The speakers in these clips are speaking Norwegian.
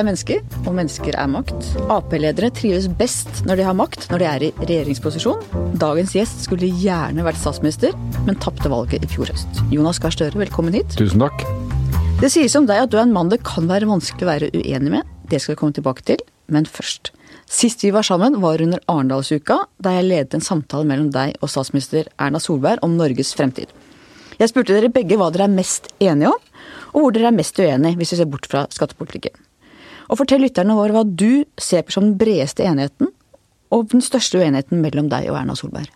er mennesker, og mennesker er makt. Ap-ledere trives best når de har makt, når de er i regjeringsposisjon. Dagens gjest skulle gjerne vært statsminister, men tapte valget i fjor høst. Jonas Gahr Støre, velkommen hit. Tusen takk. Det sies om deg at du er en mann det kan være vanskelig å være uenig med. Det skal vi komme tilbake til, men først. Sist vi var sammen var under Arendalsuka, da jeg ledet en samtale mellom deg og statsminister Erna Solberg om Norges fremtid. Jeg spurte dere begge hva dere er mest enige om, og hvor dere er mest uenige, hvis vi ser bort fra skattepolitikken. Og fortell lytterne våre hva du ser på som den bredeste enigheten, og den største uenigheten mellom deg og Erna Solberg.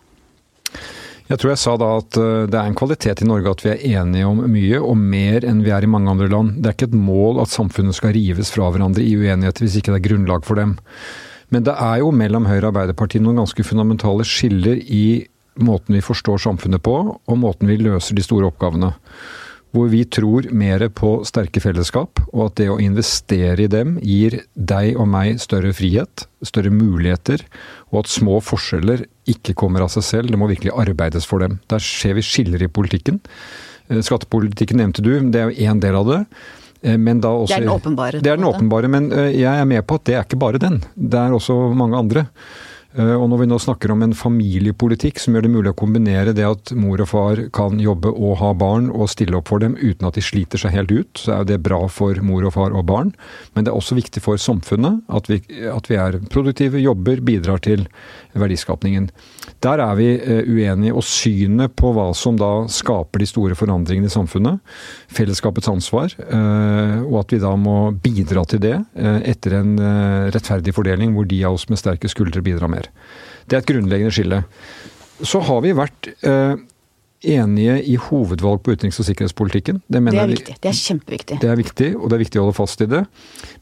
Jeg tror jeg sa da at eh, det er en kvalitet i Norge at vi er enige om mye, og mer enn vi er i mange andre land. Det er ikke et mål at samfunnet skal rives fra hverandre i uenigheter hvis ikke det er grunnlag for dem. Men det er jo mellom Høyre og Arbeiderpartiet noen ganske fundamentale skiller i måten vi forstår samfunnet på, og måten vi løser de store oppgavene hvor vi tror mer på sterke fellesskap, og at det å investere i dem gir deg og meg større frihet, større muligheter, og at små forskjeller ikke kommer av seg selv. Det må virkelig arbeides for dem. Der ser vi skiller i politikken. Eh, skattepolitikken nevnte du, det er jo én del av det. Eh, men da også, det er den åpenbare. Det er den åpenbare, men eh, jeg er med på at det er ikke bare den. Det er også mange andre. Eh, og når vi nå snakker om en familiepolitikk som gjør det mulig å kombinere det at mor og far kan jobbe og ha barn og stille opp for dem uten at de sliter seg helt ut, så er det bra for mor og far og barn. Men det er også viktig for samfunnet at vi, at vi er produktive, jobber, bidrar til verdiskapningen. Der er vi eh, uenige. Og synet på hva som da skaper de store forandringene i samfunnet, fellesskapets ansvar, eh, og at vi da må bidra til det etter en rettferdig fordeling hvor de av oss med sterke skuldre bidrar mer. Det er et grunnleggende skille. Så har vi vært eh, enige i hovedvalg på utenriks- og sikkerhetspolitikken. Det, det er viktig. Det er kjempeviktig. Det er viktig, og det er viktig å holde fast i det.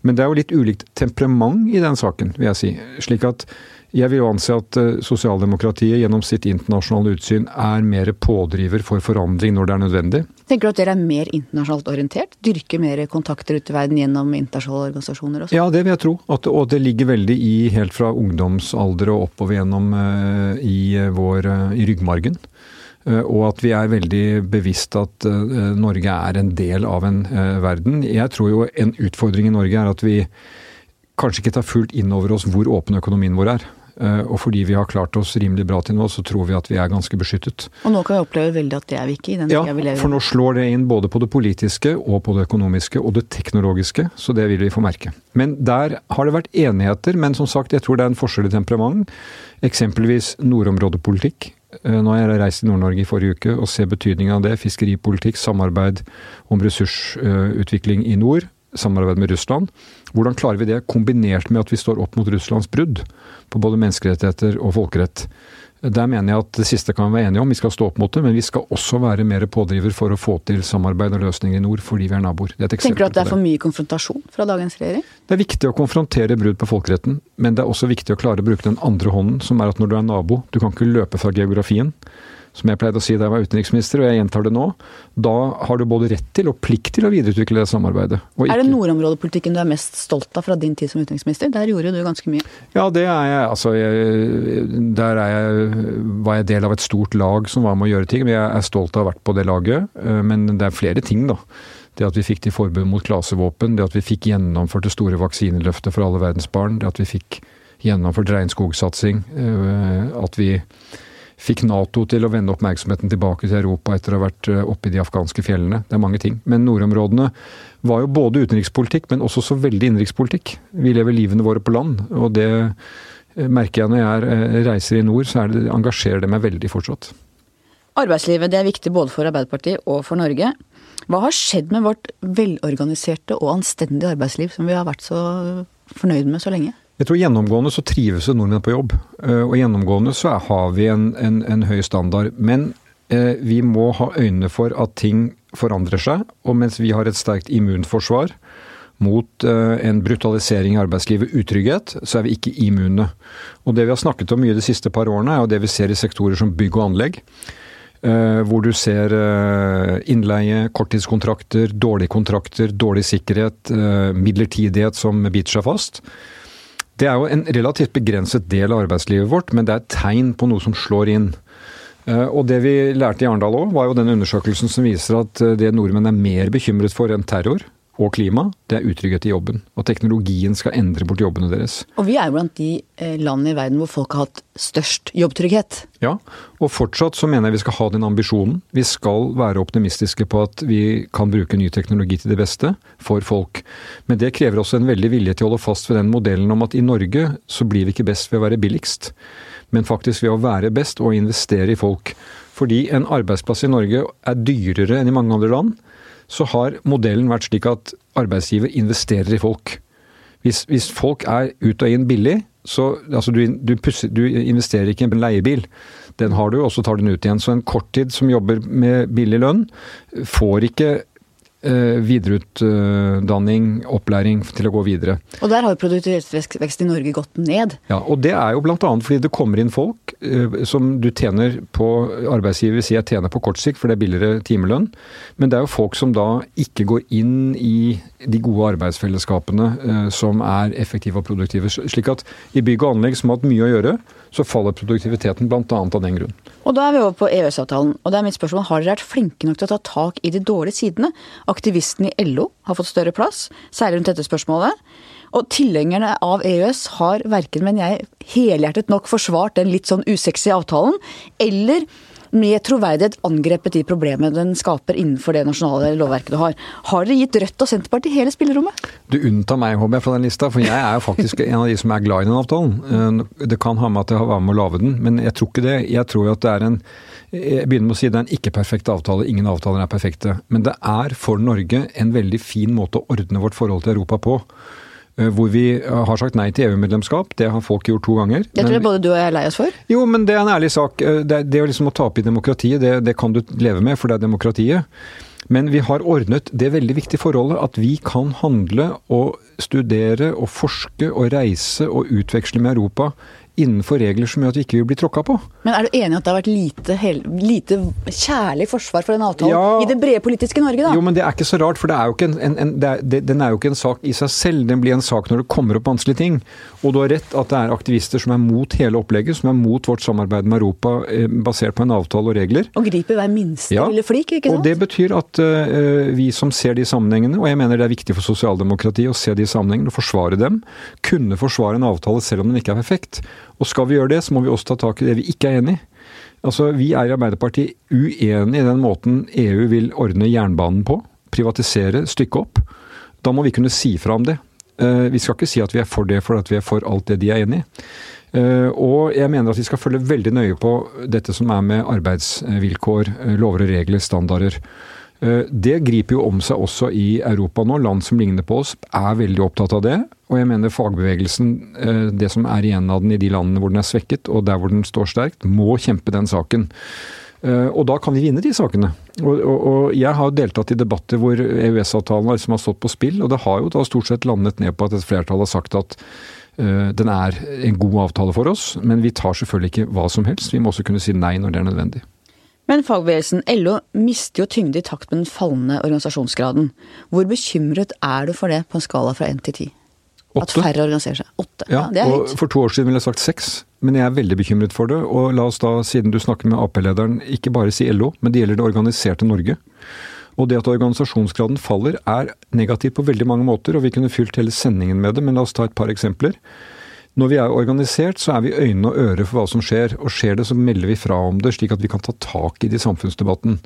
Men det er jo litt ulikt temperament i den saken, vil jeg si. Slik at jeg vil jo anse at uh, sosialdemokratiet gjennom sitt internasjonale utsyn er mer pådriver for forandring når det er nødvendig. Tenker du at dere er mer internasjonalt orientert? Dyrker mer kontakter ute i verden gjennom internasjonale organisasjoner også? Ja, det vil jeg tro. At, og det ligger veldig i helt fra ungdomsalder og oppover gjennom uh, i, uh, vår, i ryggmargen. Og at vi er veldig bevisst at Norge er en del av en verden. Jeg tror jo en utfordring i Norge er at vi kanskje ikke tar fullt inn over oss hvor åpen økonomien vår er. Eh, og fordi vi har klart oss rimelig bra til nå, så tror vi at vi er ganske beskyttet. Og nå kan vi oppleve veldig at det er vi ikke i den ja, tida vi lever i. For nå slår det inn både på det politiske og på det økonomiske og det teknologiske, så det vil vi få merke. Men der har det vært enigheter, men som sagt, jeg tror det er en forskjell i temperament. Eksempelvis nordområdepolitikk. Eh, nå har jeg reist i Nord-Norge i forrige uke og ser betydningen av det. Fiskeripolitikk, samarbeid om ressursutvikling i nord samarbeid med Russland. Hvordan klarer vi det kombinert med at vi står opp mot Russlands brudd på både menneskerettigheter og folkerett? Der mener jeg at det siste kan vi være enige om, vi skal stå opp mot det. Men vi skal også være mer pådriver for å få til samarbeid og løsninger i nord, fordi vi er naboer. Tenker du at det er for mye konfrontasjon fra dagens regjering? Det er viktig å konfrontere brudd på folkeretten, men det er også viktig å klare å bruke den andre hånden, som er at når du er nabo, du kan ikke løpe fra geografien som jeg pleide å si da jeg var utenriksminister, og jeg gjentar det nå, da har du både rett til og plikt til å videreutvikle det samarbeidet. er det nordområdepolitikken du er mest stolt av fra din tid som utenriksminister? Der gjorde du ganske mye. Ja, det er jeg. Altså, jeg, der er jeg, var jeg del av et stort lag som var med å gjøre ting. Men jeg er stolt av å ha vært på det laget. Eh, men det er flere ting, da. Det at vi fikk til forbud mot klasevåpen, det at vi fikk gjennomført det store vaksineløftet for alle verdens barn, det at vi fikk gjennomført regnskogsatsing, eh, at vi fikk Nato til å vende oppmerksomheten tilbake til Europa etter å ha vært eh, oppe i de afghanske fjellene. Det er mange ting. Men nordområdene var jo både utenrikspolitikk, men også så veldig innenrikspolitikk. Vi lever livene våre på land, og det eh, merker jeg når jeg eh, reiser i nord, så det, engasjerer det meg veldig fortsatt. Arbeidslivet er viktig både for Arbeiderpartiet og for Norge. Hva har skjedd med vårt velorganiserte og anstendige arbeidsliv som vi har vært så fornøyd med så lenge? Jeg tror gjennomgående så trives nordmenn på jobb. Eh, og gjennomgående så har vi en, en, en høy standard. Men eh, vi må ha øynene for at ting forandrer seg. Og mens vi har et sterkt immunforsvar mot eh, en brutalisering i arbeidslivet, utrygghet, så er vi ikke immune. Og det vi har snakket om mye de siste par årene, er jo det vi ser i sektorer som bygg og anlegg. Hvor du ser innleie, korttidskontrakter, dårlige kontrakter, dårlig sikkerhet, midlertidighet som biter seg fast. Det er jo en relativt begrenset del av arbeidslivet vårt, men det er et tegn på noe som slår inn. Eh, og det vi lærte i Arendal òg, var jo den undersøkelsen som viser at eh, det nordmenn er mer bekymret for enn terror, og klima, det er utrygghet i jobben. Og teknologien skal endre bort jobbene deres. Og vi er jo blant de eh, landene i verden hvor folk har hatt størst jobbtrygghet. Ja, og fortsatt så mener jeg vi skal ha den ambisjonen. Vi skal være optimistiske på at vi kan bruke ny teknologi til det beste for folk. Men det krever også en veldig vilje til å holde fast ved den modellen om at i Norge så blir vi ikke best ved å være billigst, men faktisk ved å være best og investere i folk. Fordi en arbeidsplass i Norge er dyrere enn i mange andre land så har modellen vært slik at arbeidsgiver investerer i folk. Hvis, hvis folk er ut og inn billig, så altså du, du, pusser, du, investerer ikke i en leiebil. Den har du, og så tar du den ut igjen. Så en korttid som jobber med billig lønn, får ikke videreutdanning, opplæring til å gå videre. Og der har produktivitetsvekst i Norge gått ned? Ja, og det er jo bl.a. fordi det kommer inn folk eh, som du tjener på Arbeidsgiver vil si jeg tjener på kort sikt, for det er billigere timelønn. Men det er jo folk som da ikke går inn i de gode arbeidsfellesskapene eh, som er effektive og produktive. Slik at i bygg og anlegg som har hatt mye å gjøre, så faller produktiviteten bl.a. av den grunn. Og da er vi over på EØS-avtalen. Og det er mitt spørsmål, har dere vært flinke nok til å ta tak i de dårlige sidene? Aktivistene i LO har fått større plass, særlig rundt dette spørsmålet. Og tilhengerne av EØS har verken, men jeg, helhjertet nok forsvart den litt sånn usexy avtalen, eller med troverdighet angrepet de problemene den skaper innenfor det nasjonale lovverket du har. Har dere gitt Rødt og Senterpartiet hele spillerommet? Du unntar meg, håper jeg, fra den lista, for jeg er jo faktisk en av de som er glad i den avtalen. Eh, det kan ha med at jeg har vært med å lage den, men jeg tror ikke det. Jeg tror at det er en jeg begynner med å si det er en ikke-perfekt avtale. Ingen avtaler er perfekte. Men det er for Norge en veldig fin måte å ordne vårt forhold til Europa på. Eh, hvor vi eh, har sagt nei til EU-medlemskap. Det har folk gjort to ganger. Det tror jeg både du og jeg er lei oss for. Jo, men det er en ærlig sak. Det, det, det liksom å tape i demokratiet, det, det kan du leve med, for det er demokratiet. Men vi har ordnet det veldig viktige forholdet at vi kan handle og studere og forske og reise og utveksle med Europa innenfor regler som gjør at vi ikke vil bli tråkka på. Men er du enig i at det har vært lite, lite kjærlig forsvar for den avtalen ja, i det brede politiske Norge, da? Jo, men det er ikke så rart, for det er jo ikke en, en, en det, den er jo ikke en sak i seg selv. Den blir en sak når det kommer opp vanskelige ting. Og du har rett at det er aktivister som er mot hele opplegget, som er mot vårt samarbeid med Europa eh, basert på en avtale og regler. Og griper hver minste ja, lille flik, ikke sant? Og det betyr at uh, vi som ser de sammenhengene, og jeg mener det er viktig for sosialdemokratiet å se de sammenhengene og forsvare dem, kunne forsvare en avtale selv om den ikke er perfekt. Og skal vi gjøre det, så må vi også ta tak i det vi ikke er enig i. Altså, Vi er i Arbeiderpartiet uenig i den måten EU vil ordne jernbanen på. Privatisere, stykke opp. Da må vi kunne si fra om det. Eh, vi skal ikke si at vi er for det for at vi er for alt det de er enig i. Eh, og jeg mener at vi skal følge veldig nøye på dette som er med arbeidsvilkår, eh, lover og regler, standarder. Eh, det griper jo om seg også i Europa nå. Land som ligner på oss er veldig opptatt av det. Og jeg mener fagbevegelsen, eh, det som er igjen av den i de landene hvor den er svekket, og der hvor den står sterkt, må kjempe den saken. Eh, og da kan vi vinne de sakene. Og, og, og jeg har deltatt i debatter hvor EØS-avtalen liksom har stått på spill, og det har jo da stort sett landet ned på at et flertall har sagt at den er en god avtale for oss, men vi tar selvfølgelig ikke hva som helst. Vi må også kunne si nei når det er nødvendig. Men fagbevegelsen, LO, mister jo tyngde i takt med den fallende organisasjonsgraden. Hvor bekymret er du for det på en skala fra én til ti? At færre organiserer seg. Åtte. Ja, ja og For to år siden ville jeg sagt seks, men jeg er veldig bekymret for det. Og la oss da, siden du snakker med Ap-lederen, ikke bare si LO, men det gjelder det organiserte Norge. Og det at organisasjonsgraden faller er negativt på veldig mange måter, og vi kunne fylt hele sendingen med det, men la oss ta et par eksempler. Når vi er organisert, så er vi øyne og øre for hva som skjer. Og skjer det, så melder vi fra om det, slik at vi kan ta tak i det i samfunnsdebatten.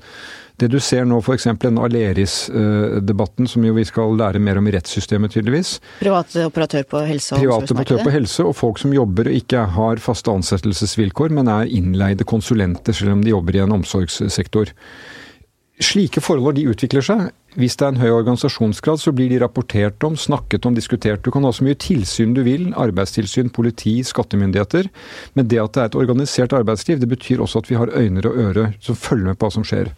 Det du ser nå, f.eks. den Aleris-debatten, som jo vi skal lære mer om i rettssystemet, tydeligvis. Private operatør på helse og Private operatør på helse, og folk som jobber og ikke har faste ansettelsesvilkår, men er innleide konsulenter, selv om de jobber i en omsorgssektor. Slike forhold de utvikler seg. Hvis det er en høy organisasjonsgrad, så blir de rapportert om, snakket om, diskutert. Du kan ha så mye tilsyn du vil, arbeidstilsyn, politi, skattemyndigheter. Men det at det er et organisert arbeidsliv, det betyr også at vi har øyne og ører som følger med på hva som skjer.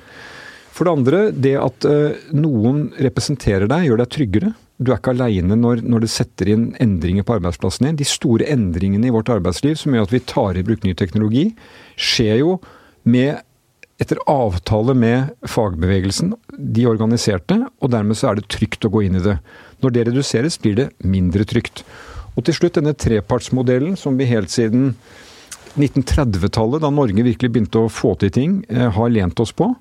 For det andre, det at uh, noen representerer deg, gjør deg tryggere. Du er ikke aleine når, når det setter inn endringer på arbeidsplassen din. De store endringene i vårt arbeidsliv som gjør at vi tar i bruk ny teknologi, skjer jo med etter avtale med fagbevegelsen, de organiserte, og dermed så er det trygt å gå inn i det. Når det reduseres, blir det mindre trygt. Og til slutt denne trepartsmodellen som vi helt siden 1930-tallet, da Norge virkelig begynte å få til ting, eh, har lent oss på.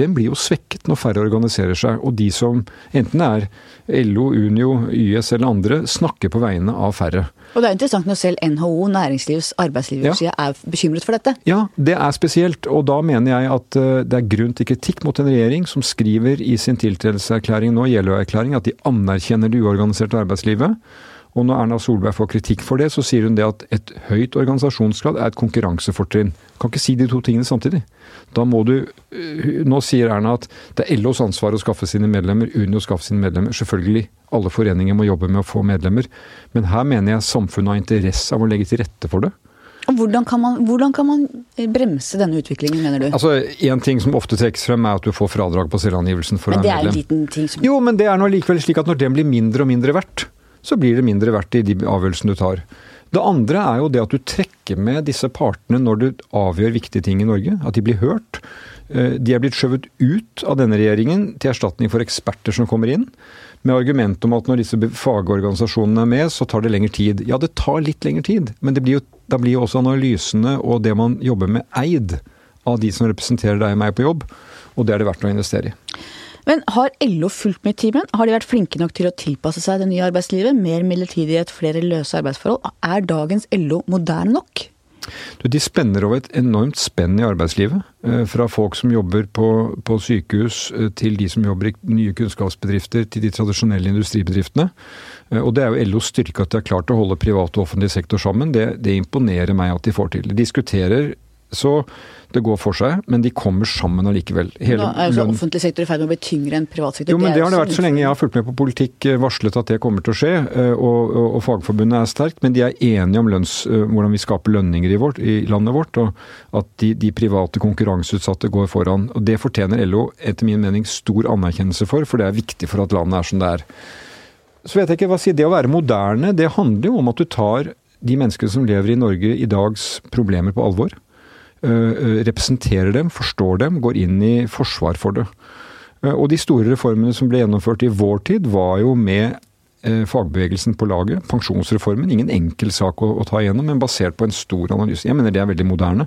Den blir jo svekket når færre organiserer seg. Og de som enten er LO, Unio, YS eller andre, snakker på vegne av færre. Og det er interessant når selv NHO, næringslivs arbeidsgiverside, ja. er bekymret for dette. Ja, det er spesielt. Og da mener jeg at eh, det er grunn til kritikk mot en regjering som skriver i sin tiltredelseserklæring nå, Jeløya-erklæring, at de anerkjenner det uorganiserte arbeidslivet. Og når Erna Solberg får kritikk for det, så sier hun det at et høyt organisasjonsgrad er et konkurransefortrinn. Kan ikke si de to tingene samtidig. Da må du eh, Nå sier Erna at det er LOs ansvar å skaffe sine medlemmer, Unio skaffe sine medlemmer. Selvfølgelig, alle foreninger må jobbe med å få medlemmer. Men her mener jeg samfunnet har interesse av å legge til rette for det. Hvordan kan, man, hvordan kan man bremse denne utviklingen, mener du? Altså, En ting som ofte trekkes frem, er at du får fradrag på selvangivelsen for å være medlem. Men det er en liten ting som... Jo, men det er nå likevel slik at når den blir mindre og mindre verdt, så blir det mindre verdt i de avgjørelsene du tar. Det andre er jo det at du trekker med disse partene når du avgjør viktige ting i Norge. At de blir hørt. Eh, de er blitt skjøvet ut av denne regjeringen til erstatning for eksperter som kommer inn. Med argument om at når disse fagorganisasjonene er med, så tar det lengre tid. Ja, det tar litt lengre tid, men blir jo, da blir jo også analysene og det man jobber med, eid av de som representerer deg og meg på jobb. Og det er det verdt å investere i. Men har LO fulgt med i timen? Har de vært flinke nok til å tilpasse seg det nye arbeidslivet? Mer midlertidighet, flere løse arbeidsforhold. Er dagens LO moderne nok? Du, de spenner over et enormt spenn i arbeidslivet. Eh, fra folk som jobber på, på, sykehus, eh, til de som jobber i nye kunnskapsbedrifter, til de tradisjonelle industribedriftene. Eh, og Det er jo LOs styrke at de har klart å holde privat og offentlig sektor sammen. Det, det imponerer meg at de får til. De diskuterer så det går for seg, men de kommer sammen allikevel. Hele Nå er jo så offentlig sektor i ferd med å bli tyngre enn privat sektor. Jo, men det, det har det vært så lenge jeg har fulgt med på politikk, eh, varslet at det kommer til å skje. Eh, og, og, og Fagforbundet er sterkt, men de er enige om lønns, eh, hvordan vi skaper lønninger i, vårt, i landet vårt. Og at de, de, private konkurranseutsatte går foran. Og Det fortjener LO etter min mening stor anerkjennelse for, for det er viktig for at landet er som det er. Så vet jeg ikke hva si, Det å være moderne, det handler jo om at du tar de menneskene som lever i Norge i dags problemer på alvor. Eh, eh, representerer dem, forstår dem, går inn i forsvar for det. Eh, og de store reformene som ble gjennomført i vår tid, var jo med fagbevegelsen på laget. Pensjonsreformen, ingen enkel sak å, å ta igjennom, men basert på en stor analyse. Jeg mener det er veldig moderne.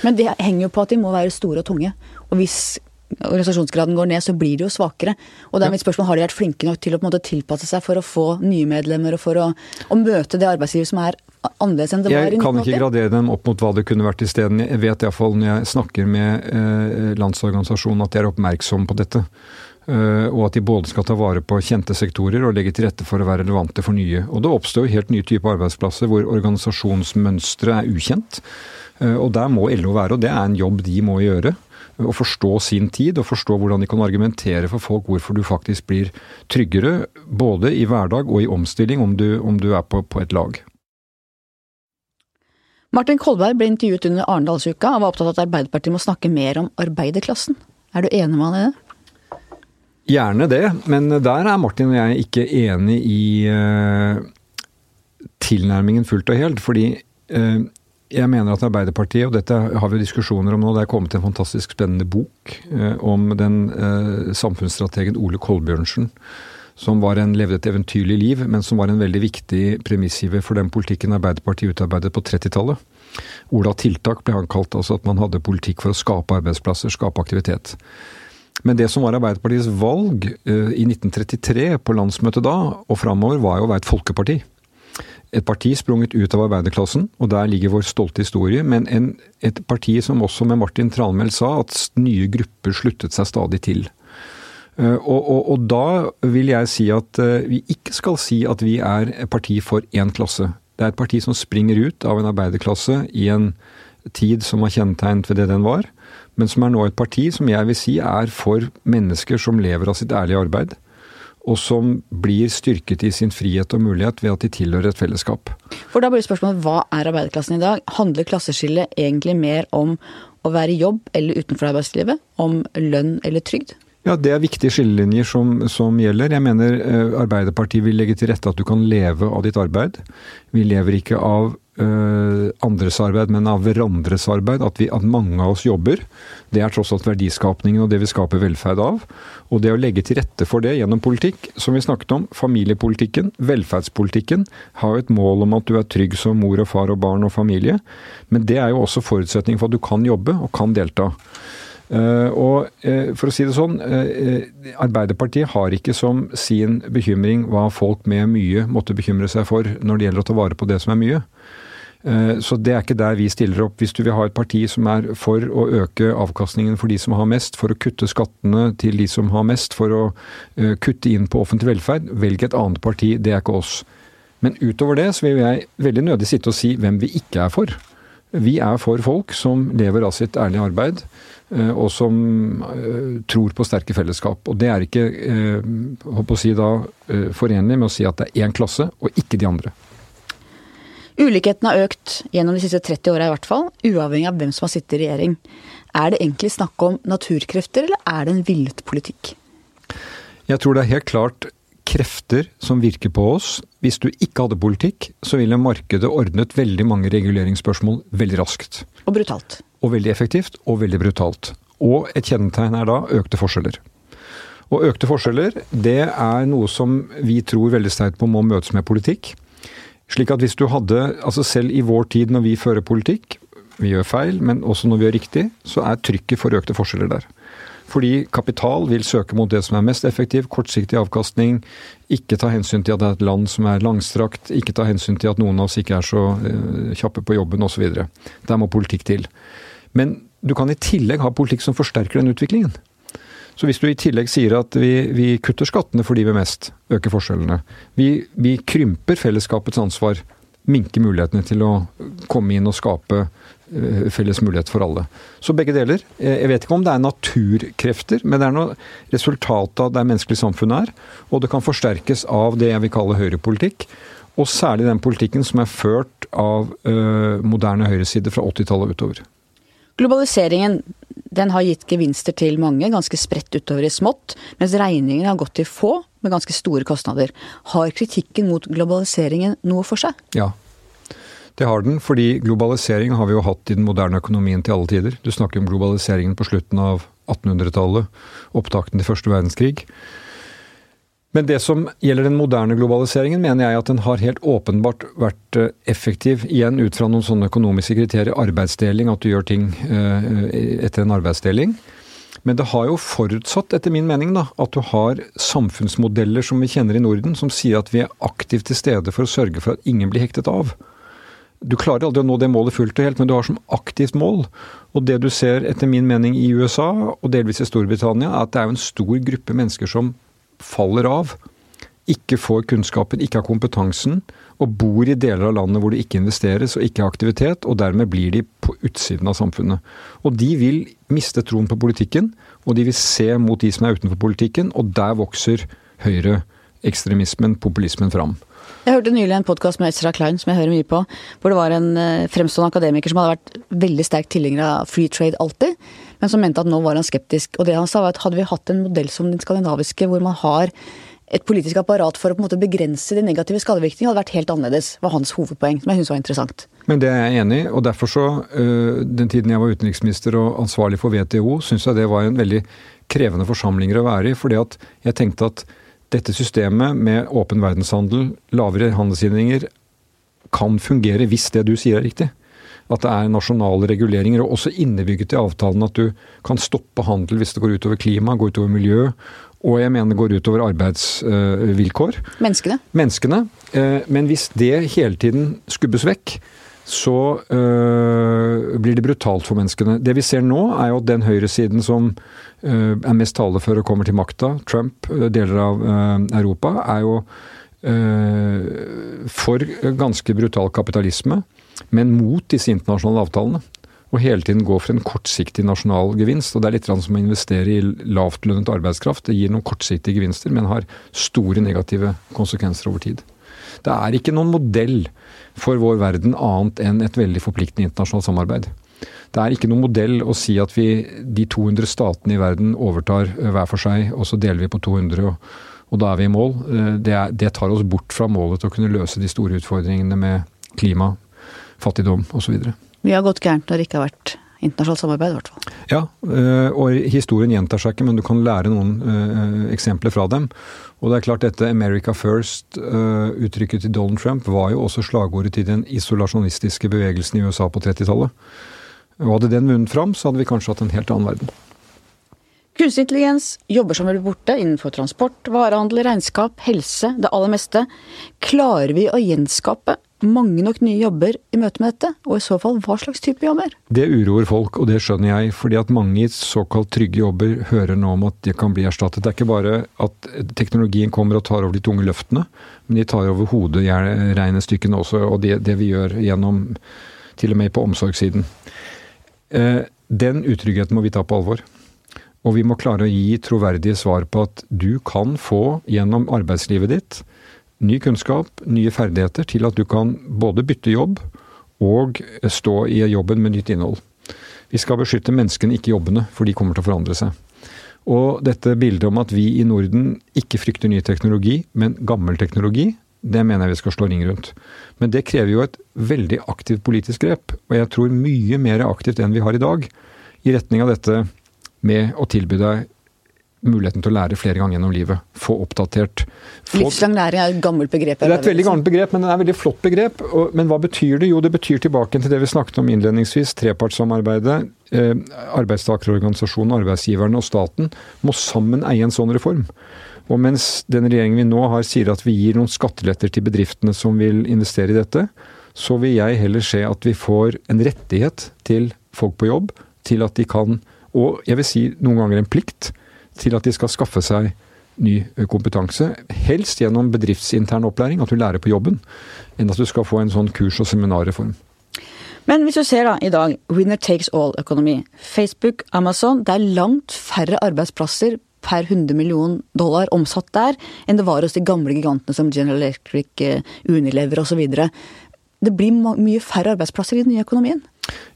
Men det henger jo på at de må være store og tunge. Og hvis organisasjonsgraden går ned, så blir de jo svakere. Og det er mitt spørsmål, Har de vært flinke nok til å på en måte tilpasse seg for å få nye medlemmer og for å, å møte det arbeidslivet som er annerledes enn det var i 1980? Jeg kan ikke gradere dem opp mot hva det kunne vært isteden. Jeg vet iallfall når jeg snakker med eh, Landsorganisasjonen at de er oppmerksomme på dette. Uh, og at de både skal ta vare på kjente sektorer og legge til rette for å være relevante for nye. Og det oppstår jo helt nye typer arbeidsplasser hvor organisasjonsmønsteret er ukjent. Uh, og der må LO være, og det er en jobb de må gjøre. Å forstå sin tid og forstå hvordan de kan argumentere for folk hvorfor du faktisk blir tryggere både i hverdag og i omstilling om du, om du er på, på et lag. Martin Kolberg ble intervjuet under Arendalsuka og var opptatt av at Arbeiderpartiet må snakke mer om arbeiderklassen. Er du enig med han i det? Gjerne det, men der er Martin og jeg ikke enig i uh, tilnærmingen fullt og helt. Fordi uh, jeg mener at Arbeiderpartiet, og dette har vi diskusjoner om nå, det er kommet en fantastisk spennende bok uh, om den samfunnsstrategen Ole Kolbjørnsen som var en, levde et eventyrlig liv, men som var en veldig viktig premissgiver for den politikken Arbeiderpartiet utarbeidet på 30-tallet. Ola Tiltak ble han kalt, altså at man hadde politikk for å skape arbeidsplasser, skape aktivitet. Men det som var Arbeiderpartiets valg uh, i 1933, på landsmøtet da, og framover, var jo å være et folkeparti. Et parti sprunget ut av arbeiderklassen, og der ligger vår stolte historie. Men en, et parti som også med Martin Tranmæl sa at nye grupper sluttet seg stadig til. Eh, og, og, og, da vil jeg si at eh, vi ikke skal si at vi er parti for én klasse. Det er et parti som springer ut av en arbeiderklasse i en tid som var kjennetegnet ved det den var, men som er nå et parti som jeg vil si er for mennesker som lever av sitt ærlige arbeid, og som blir styrket i sin frihet og mulighet ved at de tilhører et fellesskap. For da blir spørsmålet hva er arbeiderklassen i dag? Handler klasseskillet egentlig mer om å være i jobb eller utenfor arbeidslivet? Om lønn eller trygd? Ja, Det er viktige skillelinjer som, som gjelder. Jeg mener eh, Arbeiderpartiet vil legge til rette at du kan leve av ditt arbeid. Vi lever ikke av eh, andres arbeid, men av hverandres arbeid. At, vi, at, mange av oss jobber. Det er tross alt verdiskapningen og det vi skaper velferd av. Og det å legge til rette for det gjennom politikk, som vi snakket om, familiepolitikken, velferdspolitikken, har jo et mål om at du er trygg som mor og far og barn og familie. Men det er jo også forutsetning for at du kan jobbe og kan delta. Uh, og uh, for å si det sånn, uh, Arbeiderpartiet har ikke som sin bekymring hva folk med mye måtte bekymre seg for når det gjelder å ta vare på det som er mye. Så det er ikke der vi stiller opp. Hvis du vil ha et parti som er for å øke avkastningen for de som har mest, for å kutte skattene til de som har mest, for å kutte inn på offentlig velferd, velg et annet parti. Det er ikke oss. Men utover det så vil jeg veldig nødig sitte og si hvem vi ikke er for. Vi er for folk som lever av sitt ærlige arbeid, eh, og som eh, tror på sterke fellesskap. Og det er ikke håper eh, å si da, forenlig med å si at det er én klasse, og ikke de andre. Ulikheten har økt gjennom de siste 30 åra i hvert fall, uavhengig av hvem som har sittet i regjering. Er det egentlig snakk om naturkrefter, eller er det en villet politikk? Jeg tror det er helt klart krefter som virker på oss. Hvis du ikke hadde politikk, så ville markedet ordnet veldig mange reguleringsspørsmål veldig raskt. Og brutalt. Og veldig effektivt, og veldig brutalt. Og et kjennetegn er da økte forskjeller. Og økte forskjeller, det er noe som vi tror veldig sterkt på må møtes med politikk. Slik at hvis du hadde, altså selv i vår tid når vi fører politikk, vi gjør feil, men også når vi gjør riktig, så er trykket for økte forskjeller der. Fordi kapital vil søke mot det som er mest effektiv, kortsiktig avkastning, ikke ta hensyn til at det er et land som er langstrakt, ikke ta hensyn til at noen av oss ikke er så uh, kjappe på jobben osv. Der må politikk til. Men du kan i tillegg ha politikk som forsterker den utviklingen. Så hvis du i tillegg sier at vi, vi kutter skattene for de vi mest, øker forskjellene, vi, vi krymper fellesskapets ansvar, minker mulighetene til å komme inn og skape Eh, felles mulighet for alle. Så begge deler. Eh, jeg vet ikke om det er naturkrefter, men det er noe resultat av det menneskelige samfunnet er. Og det kan forsterkes av det jeg vil kalle høyrepolitikk. Og særlig den politikken som er ført av uh, moderne høyreside fra 80-tallet utover. Globaliseringen den har gitt gevinster til mange, ganske spredt utover i smått, mens regningen har gått til få med ganske store kostnader. Har kritikken mot globaliseringen noe for seg? Ja, det har den, fordi globalisering har vi jo hatt i den moderne økonomien til alle tider. Du snakker om globaliseringen på slutten av 1800-tallet, opptakten til første verdenskrig. Men det som gjelder den moderne globaliseringen, mener jeg at den har helt åpenbart vært eh, effektiv, igjen ut fra noen sånne økonomiske kriterier. Arbeidsdeling, at du gjør ting eh, etter en arbeidsdeling. Men det har jo forutsatt, etter min mening, da, at du har samfunnsmodeller som vi kjenner i Norden, som sier at vi er aktivt til stede for å sørge for at ingen blir hektet av. Du klarer aldri å nå det målet fullt og helt, men du har som aktivt mål. Og det du ser, etter min mening, i USA, og delvis i Storbritannia, er at det er en stor gruppe mennesker som faller av. Ikke får kunnskapen, ikke har kompetansen, og bor i deler av landet hvor det ikke investeres og ikke har aktivitet, og dermed blir de på utsiden av samfunnet. Og de vil miste troen på politikken, og de vil se mot de som er utenfor politikken, og der vokser høyreekstremismen, populismen, fram. Jeg hørte nylig en podkast med Ezra Klein som jeg hører mye på, hvor det var en eh, fremstående akademiker som hadde vært veldig sterk tilhenger av free trade alltid, men som mente at nå var han skeptisk. Og det han sa var at hadde vi hatt en modell som den skandinaviske, hvor man har et politisk apparat for å på en måte begrense de negative skadevirkningene, hadde vært helt annerledes. var hans hovedpoeng, som jeg syntes var interessant. Men det er jeg enig i, og derfor så øh, Den tiden jeg var utenriksminister og ansvarlig for WTO, syns jeg det var en veldig krevende forsamlinger å være i. fordi at jeg tenkte at dette systemet med åpen verdenshandel, lavere handelshindringer, kan fungere hvis det du sier er riktig. At det er nasjonale reguleringer, og også innebygget i avtalen at du kan stoppe handel hvis det går utover klima, går utover miljø, og jeg mener går utover arbeidsvilkår. Menneskene. Menneskene. Eh, men hvis det hele tiden skubbes vekk, så øh, blir det brutalt for menneskene. Det vi ser nå, er jo at den høyresiden som øh, er mest talefør og kommer til makta, Trump, deler av Europa, er jo for ganske brutal kapitalisme, men mot disse internasjonale avtalene. Og hele tiden gå for en kortsiktig nasjonal gevinst. og Det er litt som å investere i lavtlønnet arbeidskraft. Det gir noen kortsiktige gevinster, men har store negative konsekvenser over tid. Det er ikke noen modell for vår verden annet enn et veldig forpliktende internasjonalt samarbeid. Det er ikke noen modell å si at vi, de 200 statene i verden overtar eh, hver for seg, og så deler vi på 200, og, og da er vi i mål. Eh, det, er, det, tar oss bort fra målet til å kunne løse de store utfordringene med klima, fattigdom osv. Vi har gått gærent når det ikke har vært internasjonalt samarbeid, i hvert fall. Ja, eh, og historien gjentar seg ikke, men du kan lære noen uh, eksempler fra dem. Og det er klart dette 'America First'-uttrykket uh, til Donald Trump var jo også slagordet til den isolasjonistiske bevegelsen i USA på 30-tallet. Og hadde den vunnet fram, så hadde vi kanskje hatt en helt annen verden. Kunstig intelligens, jobber som vil borte innenfor transport, varehandel, regnskap, helse, det aller meste. Klarer vi å gjenskape mange nok nye jobber i møte med dette? Og i så fall, hva slags type jobber? Det uroer folk, og det skjønner jeg. fordi at mange i såkalt trygge jobber hører nå om at det kan bli erstattet. Det er ikke bare at teknologien kommer og tar over de tunge løftene, men de tar over hoderegnestykkene også, og det, det vi gjør gjennom til og med på omsorgssiden. Eh, den utryggheten må vi ta på alvor. Og vi må klare å gi troverdige svar på at du kan få gjennom arbeidslivet ditt ny kunnskap, nye ferdigheter til at du kan både bytte jobb og stå i jobben med nytt innhold. Vi skal beskytte menneskene, ikke jobbene, for de kommer til å forandre seg. Og dette bildet om at vi i Norden ikke frykter ny teknologi, men gammel teknologi, det mener jeg vi skal slå ring rundt. Men det krever jo et veldig aktivt politisk grep, og jeg tror mye mer aktivt enn vi har i dag, i retning av dette med å tilby deg muligheten til å lære flere ganger gjennom livet. Få oppdatert. Få... Livslang læring er et gammelt begrep. Det er et veldig gammelt begrep, men det er et veldig flott begrep. Men hva betyr det? Jo, det betyr tilbake til det vi snakket om innledningsvis. Trepartssamarbeidet. Eh, arbeidsgiverne og staten må sammen eie en sånn reform. Og mens den regjeringen vi nå har sier at vi gir noen skatteletter til bedriftene som vil investere i dette, så vil jeg heller se at vi får en rettighet til folk på jobb, til at de kan og jeg vil si noen ganger en plikt til at de skal skaffe seg ny kompetanse. Helst gjennom bedriftsintern opplæring, at du lærer på jobben, enn at du skal få en sånn kurs- og seminarreform. Men hvis du ser da i dag, winner takes all-økonomi. Facebook, Amazon, det er langt færre arbeidsplasser per 100 million dollar omsatt der, enn det var hos de gamle gigantene som General Electric, eh, Unilever osv. Det blir mye færre arbeidsplasser i den nye økonomien.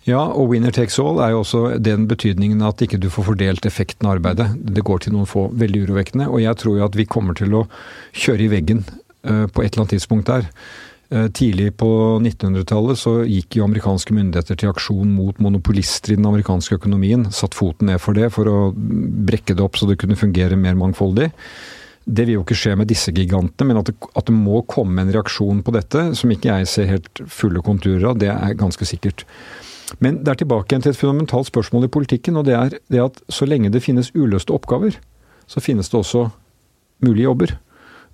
Ja, og winner takes all er jo også den betydningen at ikke du får fordelt effekten av arbeidet. Det går til noen få. Veldig urovekkende. Og jeg tror jo at vi kommer til å kjøre i veggen uh, på et eller annet tidspunkt der. Uh, tidlig på 1900-tallet så gikk jo amerikanske myndigheter til aksjon mot monopolister i den amerikanske økonomien. Satt foten ned for det for å brekke det opp så det kunne fungere mer mangfoldig. Det vil jo ikke skje med disse gigantene, men at det, at det, må komme en reaksjon på dette, som ikke jeg ser helt fulle konturer av, det er ganske sikkert. Men det er tilbake igjen til et fundamentalt spørsmål i politikken, og det er det at så lenge det finnes uløste oppgaver, så finnes det også mulige jobber.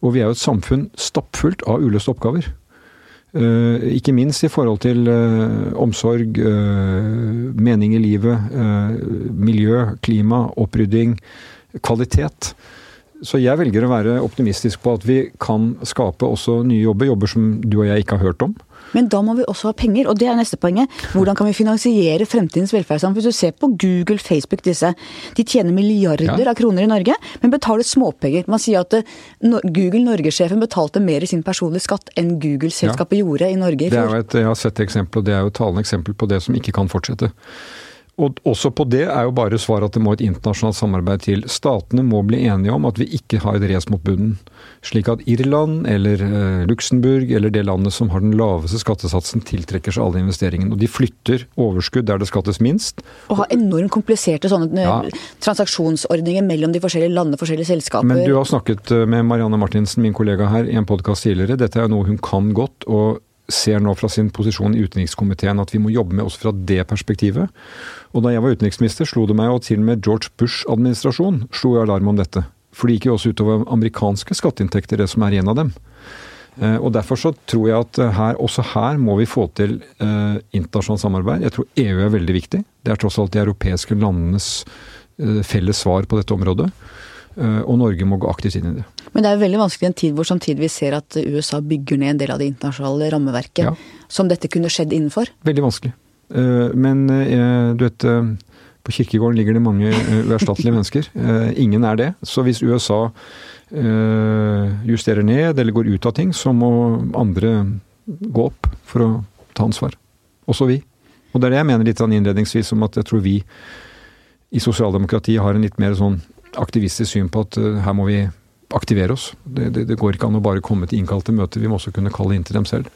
Og vi er jo et samfunn stappfullt av uløste oppgaver. Uh, ikke minst i forhold til uh, omsorg, uh, mening i livet, miljø, klima, opprydding, kvalitet. Så jeg velger å være optimistisk på at vi kan skape også nye jobber, jobber som du og jeg ikke har hørt om. Men da må vi også ha penger, og det er neste poenget. Hvordan kan vi finansiere fremtidens velferdssamfunn? Hvis du ser på Google, Facebook, disse. De tjener milliarder ja. av kroner i Norge, men betaler småpenger. Man sier at eh, Google Norge-sjefen betalte mer i sin personlige skatt enn Google-selskapet ja. gjorde i Norge i fjor. Et, jeg har sett eksempel, og det er jo et talende eksempel på det som ikke kan fortsette. Og også på det er jo bare svaret at det må et internasjonalt samarbeid til. Statene må bli enige om at vi ikke har et race mot bunnen. Slik at Irland eller eh, Luxembourg eller det landet som har den laveste skattesatsen, tiltrekker seg alle investeringene. Og de flytter overskudd der det skattes minst. Og har enormt kompliserte sånne eh, ja. transaksjonsordninger mellom de forskjellige landene, forskjellige selskaper. Men du har snakket eh, med Marianne Martinsen, min kollega her, i en podkast tidligere. Dette er jo noe hun kan godt. og ser nå fra sin posisjon i utenrikskomiteen at vi må jobbe med også fra det perspektivet. Og da jeg var utenriksminister, slo det meg, og til og med George Bush-administrasjon slo alarm om dette. For det gikk jo også utover amerikanske skatteinntekter, det som er igjen av dem. Eh, og Derfor så tror jeg at her, også her må vi få til eh, internasjonalt samarbeid. Jeg tror EU er veldig viktig. Det er tross alt de europeiske landenes eh, felles svar på dette området. Eh, og Norge må gå aktivt inn i det. Men det er jo veldig vanskelig i en tid hvor samtidig vi ser at USA bygger ned en del av det internasjonale rammeverket ja. som dette kunne skjedd innenfor. Veldig vanskelig. Eh, men eh, du vet, på kirkegården ligger det mange uerstattelige mennesker. Ingen er det. Så hvis USA justerer ned eller går ut av ting, så må andre gå opp for å ta ansvar. Også vi. Og det er det jeg mener litt sånn innledningsvis om at jeg tror vi i sosialdemokratiet har en litt mer sånn aktivistisk syn på at her må vi aktivere oss. Det, det, det, går ikke an å bare komme til innkalte møter, vi må også kunne kalle inn til dem selv.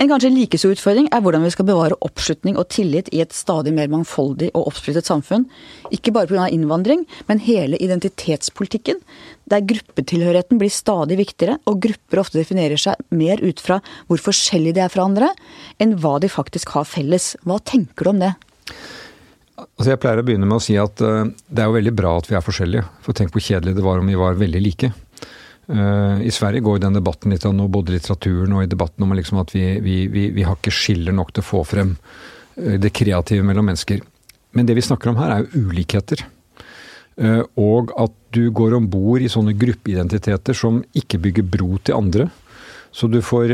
En kanskje like stor utfordring er hvordan vi skal bevare oppslutning og tillit i et stadig mer mangfoldig og oppsplittet samfunn. Ikke bare pga. innvandring, men hele identitetspolitikken. Der gruppetilhørigheten blir stadig viktigere, og grupper ofte definerer seg mer ut fra hvor forskjellige de er fra andre, enn hva de faktisk har felles. Hva tenker du om det? Altså jeg pleier å begynne med å si at uh, det er jo veldig bra at vi er forskjellige. For tenk hvor kjedelig det var om vi var veldig like. Uh, I Sverige går den debatten litt av nå, både i litteraturen og i debatten om liksom at vi, vi, vi, vi, har ikke skiller nok til å få frem uh, det kreative mellom mennesker. Men det vi snakker om her, er jo ulikheter. Og at du går om bord i sånne gruppeidentiteter som ikke bygger bro til andre. Så du får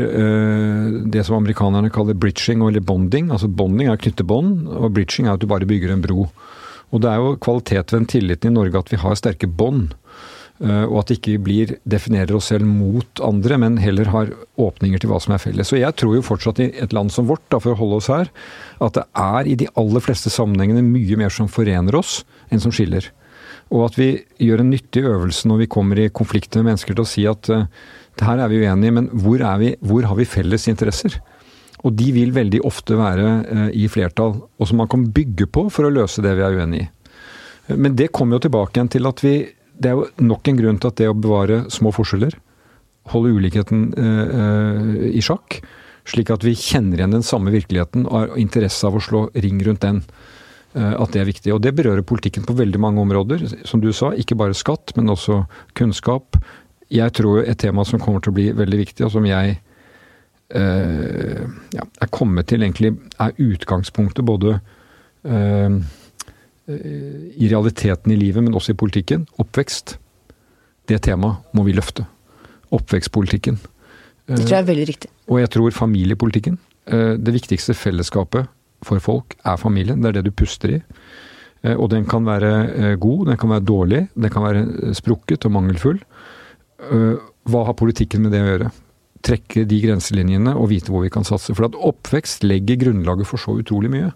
det som amerikanerne kaller bridging eller bonding. Altså bonding er å knytte bånd, og bridging er at du bare bygger en bro. Og det er jo kvalitet ved en tilliten i Norge at vi har sterke bånd. Eh, og at det ikke blir, definerer oss selv mot andre, men heller har åpninger til hva som er felles. Så jeg tror jo fortsatt i et land som vårt, da, for å holde oss her, at det er i de aller fleste sammenhengene mye mer som forener oss, enn som skiller. Og at vi gjør en nyttig øvelse når vi kommer i konflikt med mennesker til å si at det her er vi uenige, men hvor, vi, hvor har vi felles interesser? Og de vil veldig ofte være uh, i flertall, og som man kan bygge på for å løse det vi er uenig i. Men det kommer jo tilbake igjen til at vi det er jo nok en grunn til at det å bevare små forskjeller, holde ulikheten eh, i sjakk, slik at vi kjenner igjen den samme virkeligheten og har interesse av å slå ring rundt den, eh, at det er viktig. Og det berører politikken på veldig mange områder. Som du sa, ikke bare skatt, men også kunnskap. Jeg tror et tema som kommer til å bli veldig viktig, og som jeg eh, ja, er kommet til egentlig er utgangspunktet både eh, i realiteten i livet, men også i politikken. Oppvekst. Det temaet må vi løfte. Oppvekstpolitikken. Det tror jeg er veldig riktig. Og jeg tror familiepolitikken. Eh, det viktigste fellesskapet for folk er familien. Det er det du puster i. Eh, og den kan være eh, god, den kan være dårlig, den kan være sprukket og mangelfull. Hva har politikken med det å gjøre? Trekke de grenselinjene og vite hvor vi kan satse. For at oppvekst legger grunnlaget for så utrolig mye.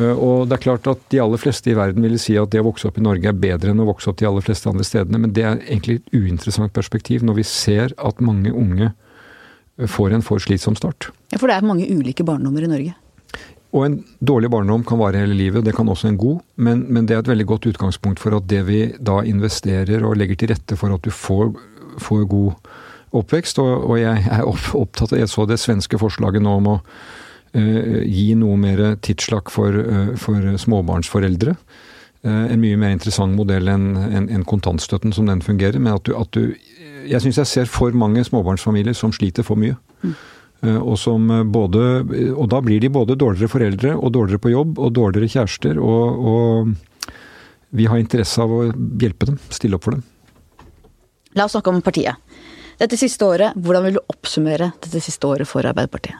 Eh, og det er klart at De aller fleste i verden ville si at det å vokse opp i Norge er bedre enn å vokse opp de aller fleste andre stedene, men det er egentlig et uinteressant perspektiv når vi ser at mange unge eh, får en for slitsom start. Ja, For det er mange ulike barndommer i Norge? Og en dårlig barndom kan vare hele livet, det kan også en god, men, men, det er et veldig godt utgangspunkt for at det vi da investerer og legger til rette for at du får, får god oppvekst. Og, og jeg er opptatt av Jeg så det svenske forslaget nå om å uh, gi noe mer tidslakk for, uh, for småbarnsforeldre. Uh, en mye mer interessant modell enn en, en kontantstøtten som den fungerer. Men at du, at du Jeg syns jeg ser for mange småbarnsfamilier som sliter for mye. Mm. Og, som både, og da blir de både dårligere foreldre og dårligere på jobb og dårligere kjærester. Og, og vi har interesse av å hjelpe dem, stille opp for dem. La oss snakke om partiet. Dette siste året, Hvordan vil du oppsummere dette siste året for Arbeiderpartiet?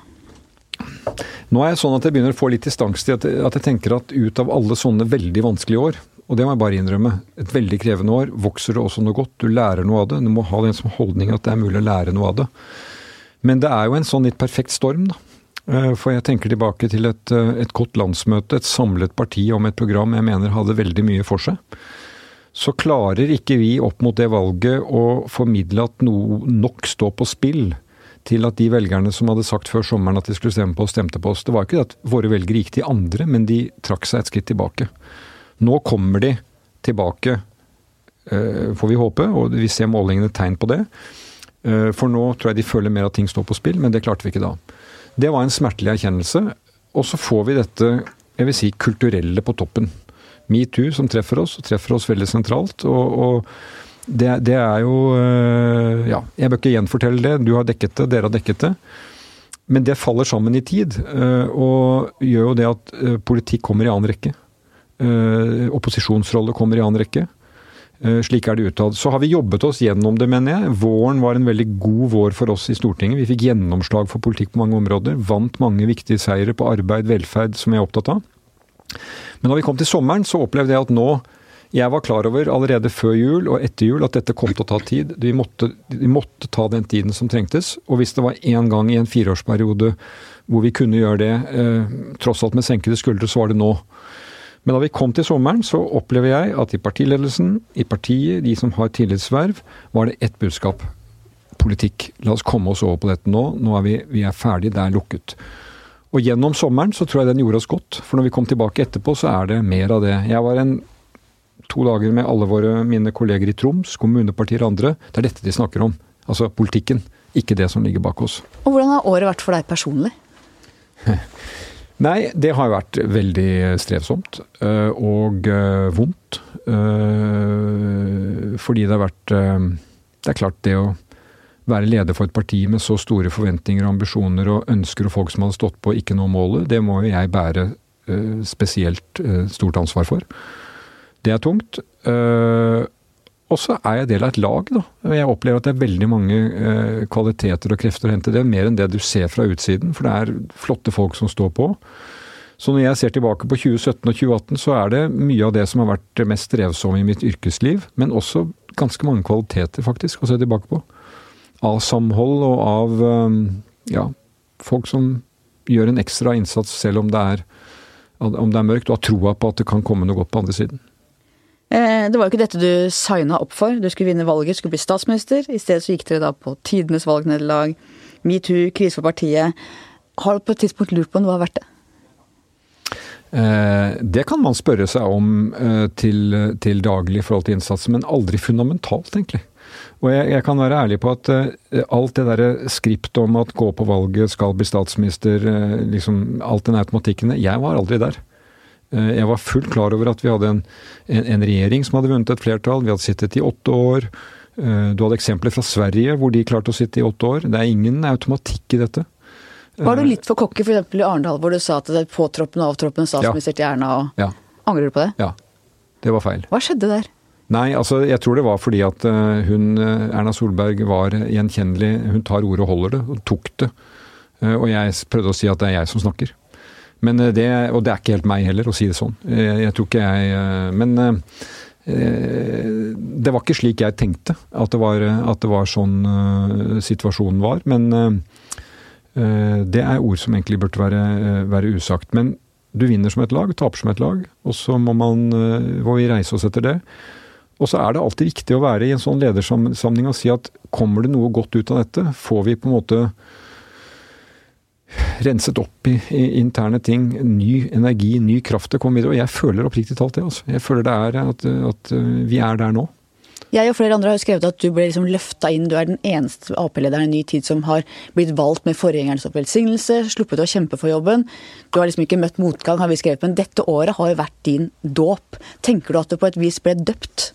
Nå er jeg sånn at jeg begynner å få litt distanse til at, at jeg tenker at ut av alle sånne veldig vanskelige år, og det må jeg bare innrømme, et veldig krevende år, vokser det også noe godt. Du lærer noe av det. Du må ha den som holdning at det er mulig å lære noe av det. Men det er jo en sånn litt perfekt storm, da. Eh, for jeg tenker tilbake til et, eh, et godt landsmøte, et samlet parti om et program jeg mener hadde veldig mye for seg så klarer ikke vi opp mot det valget å formidle at noe nok står på spill til at de velgerne som hadde sagt før sommeren at de skulle stemme på oss, stemte på oss. Det var ikke det at våre velgere gikk til andre, men de trakk seg et skritt tilbake. Nå kommer de tilbake, eh, får vi håpe, og vi ser målingene tegn på det. Eh, for nå tror jeg de føler mer at ting står på spill, men det klarte vi ikke da. Det var en smertelig erkjennelse. Og så får vi dette jeg vil si, kulturelle på toppen. Metoo som treffer oss, og treffer oss veldig sentralt. og, og det, det, er jo øh, Ja, jeg bør ikke gjenfortelle det. Du har dekket det, dere har dekket det. Men det faller sammen i tid, øh, og gjør jo det at øh, politikk kommer i annen rekke. Opposisjonsrolle kommer i annen rekke. Slik er det utad. Så har vi jobbet oss gjennom det, mener jeg. Våren var en veldig god vår for oss i Stortinget. Vi fikk gjennomslag for politikk på mange områder. Vant mange viktige seire på arbeid, velferd, som jeg er opptatt av. Men da vi kom til sommeren, så opplevde jeg at nå jeg var klar over allerede før jul og etter jul at dette kom til å ta tid. Vi måtte, vi måtte ta den tiden som trengtes. Og hvis det var én gang i en fireårsperiode hvor vi kunne gjøre det, eh, tross alt med senkede skuldre, så var det nå. Men da vi kom til sommeren, så opplever jeg at i partiledelsen, i partiet, de som har tillitsverv, var det ett budskap. Politikk. La oss komme oss over på dette nå. Nå er vi, vi er det er lukket. Og gjennom sommeren så tror jeg den gjorde oss godt. For når vi kom tilbake etterpå, så er det mer av det. Jeg var en to dager med alle våre, mine kolleger i Troms, kommunepartier og andre. Det er dette de snakker om. Altså politikken, ikke det som ligger bak oss. Og Hvordan har året vært for deg personlig? Nei, det har vært veldig strevsomt og vondt. Fordi det har vært Det er klart, det å være leder for et parti med så store forventninger og ambisjoner og ønsker og folk som hadde stått på ikke nå målet, det må jo jeg bære spesielt stort ansvar for. Det er tungt. Og så er jeg del av et lag, da. Jeg opplever at det er veldig mange kvaliteter og krefter å hente. Det er mer enn det du ser fra utsiden, for det er flotte folk som står på. Så når jeg ser tilbake på 2017 og 2018, så er det mye av det som har vært mest strevsomme i mitt yrkesliv. Men også ganske mange kvaliteter, faktisk, å se tilbake på. Av samhold og av eh, ja, folk som gjør en ekstra innsats selv om det er, om det er mørkt, og har troa på at det kan komme noe godt på andre siden. Eh, det var jo ikke dette du signa opp for. Du skulle vinne valget, skulle bli statsminister. I stedet så gikk dere da på tidenes valgnederlag, metoo, krise for partiet. Har du på et tidspunkt lurt på om det var verdt det? Eh, det kan man spørre seg om eh, til, til, daglig i forhold til innsatsen, men aldri fundamentalt, egentlig. Og jeg, jeg kan være ærlig på at alt det derre skriptet om at gå på valget, skal bli statsminister, liksom alt den automatikken Jeg var aldri der. Uh, jeg var fullt klar over at vi hadde en, en, en, regjering som hadde vunnet et flertall. Vi hadde sittet i åtte år. Du hadde eksempler fra Sverige hvor de klarte å sitte i åtte år. Det er ingen automatikk i dette. Var du litt for cocky f.eks. i Arendal, hvor du sa at det er påtroppende og avtroppende statsminister til Erna? og ja. Angrer du på det? Ja. Det var feil. Hva skjedde der? Nei, altså jeg tror det var fordi at eh, hun, Erna Solberg, var gjenkjennelig. Hun tar ordet og holder det, og tok det. Og jeg prøvde å si at det er jeg som snakker. Men eh, det, og det er ikke helt meg heller å si det sånn. Jeg, jeg tror ikke jeg eh, Men eh, det var ikke slik jeg tenkte at det var, at det var sånn situasjonen var. Men det er ord som egentlig burde være, være usagt. Men du vinner som et lag, taper som et lag. Og så må, man, må vi reise oss etter det. Og så er det alltid viktig å være i en sånn ledersamling og si at kommer det noe godt ut av dette? Får vi på en måte renset opp i, i, interne ting. Ny energi, ny kraft til å komme videre. Og jeg føler oppriktig talt det. Altså. Jeg føler det er at, at vi er der nå. Jeg og flere andre har skrevet at du ble liksom løfta inn. Du er den eneste Ap-lederen i ny tid som har blitt valgt med forgjengerens velsignelse, sluppet å kjempe for jobben. Du har liksom ikke møtt motgang, har vi skrevet, men dette året har jo vært din dåp. Tenker du at du på et vis ble døpt?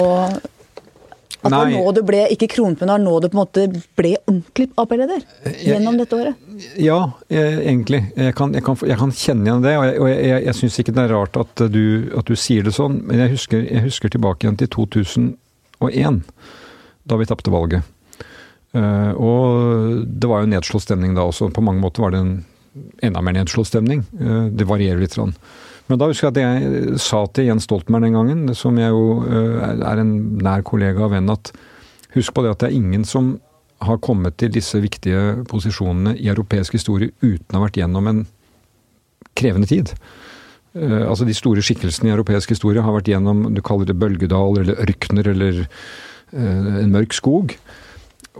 Og at det var nå du ble, ikke men det var nå du på en måte ble ordentlig Ap-leder? Gjennom dette året? Ja, egentlig. Jeg kan, jeg kan, jeg kan kjenne igjen det. Og jeg, og jeg, jeg syns ikke det er rart at du, at du, sier det sånn. Men jeg husker, jeg husker tilbake igjen til 2001, da vi tapte valget. Uh, og det var jo nedslått stemning da også. På mange måter var det en enda mer nedslått stemning. Uh, det varierer litt. Sånn. Men da husker jeg at jeg sa til Jens Stoltenberg den gangen, som jeg jo uh, er en nær kollega og venn, at husk på det at det er ingen som har kommet til disse viktige posisjonene i europeisk historie uten å ha vært gjennom en krevende tid. Uh, altså De store skikkelsene i europeisk historie har vært gjennom du kaller det bølgedal eller ørkener eller uh, en mørk skog.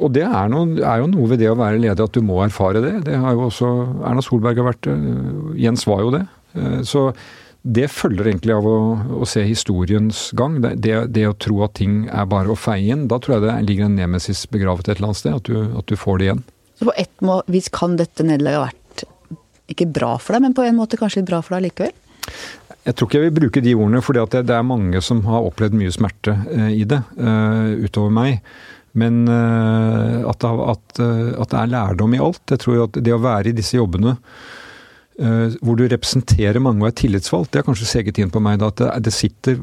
Og det er, noe, er, jo noe ved det å være leder at du må erfare det. Det har jo også Erna Solberg har vært det. Jens var jo det. så det følger egentlig av å, å se historiens gang. Det, det, det, å tro at ting er bare å feie inn. Da tror jeg det ligger en nemesis begravet et eller annet sted. At du, at du får det igjen. Så på ett vis kan dette nederlaget ha vært ikke bra for deg, men på en måte kanskje litt bra for deg likevel? Jeg tror ikke jeg vil bruke de ordene, for det, er mange som har opplevd mye smerte eh, i det, uh, utover meg. Men uh, at, det er lærdom i alt. Jeg tror at det å være i disse jobbene Eh, hvor du representerer mange og er tillitsvalgt. Det har kanskje seget inn på meg da, at det, sitter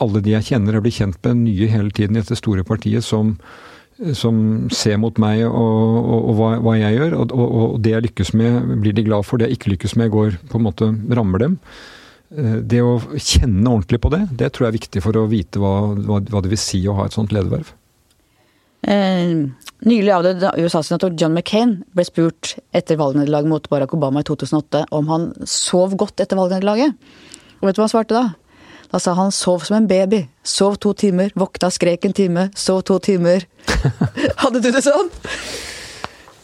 alle de jeg kjenner, og blir kjent med nye hele tiden i dette store partiet, som, som ser mot meg og, og, og hva, hva, jeg gjør. Og, og, det jeg lykkes med, blir de glad for. Det jeg ikke lykkes med, går på en måte rammer dem. Eh, det å kjenne ordentlig på det, det tror jeg er viktig for å vite hva, hva, hva det vil si å ha et sånt lederverv. Eh, nylig avdød USA-senator John McCain ble spurt etter valgnederlaget mot Barack Obama i 2008 om han sov godt etter valgnederlaget. Og vet du hva han svarte da? Da sa han sov som en baby. Sov to timer, våkna, skrek en time, sov to timer. Hadde du det sånn?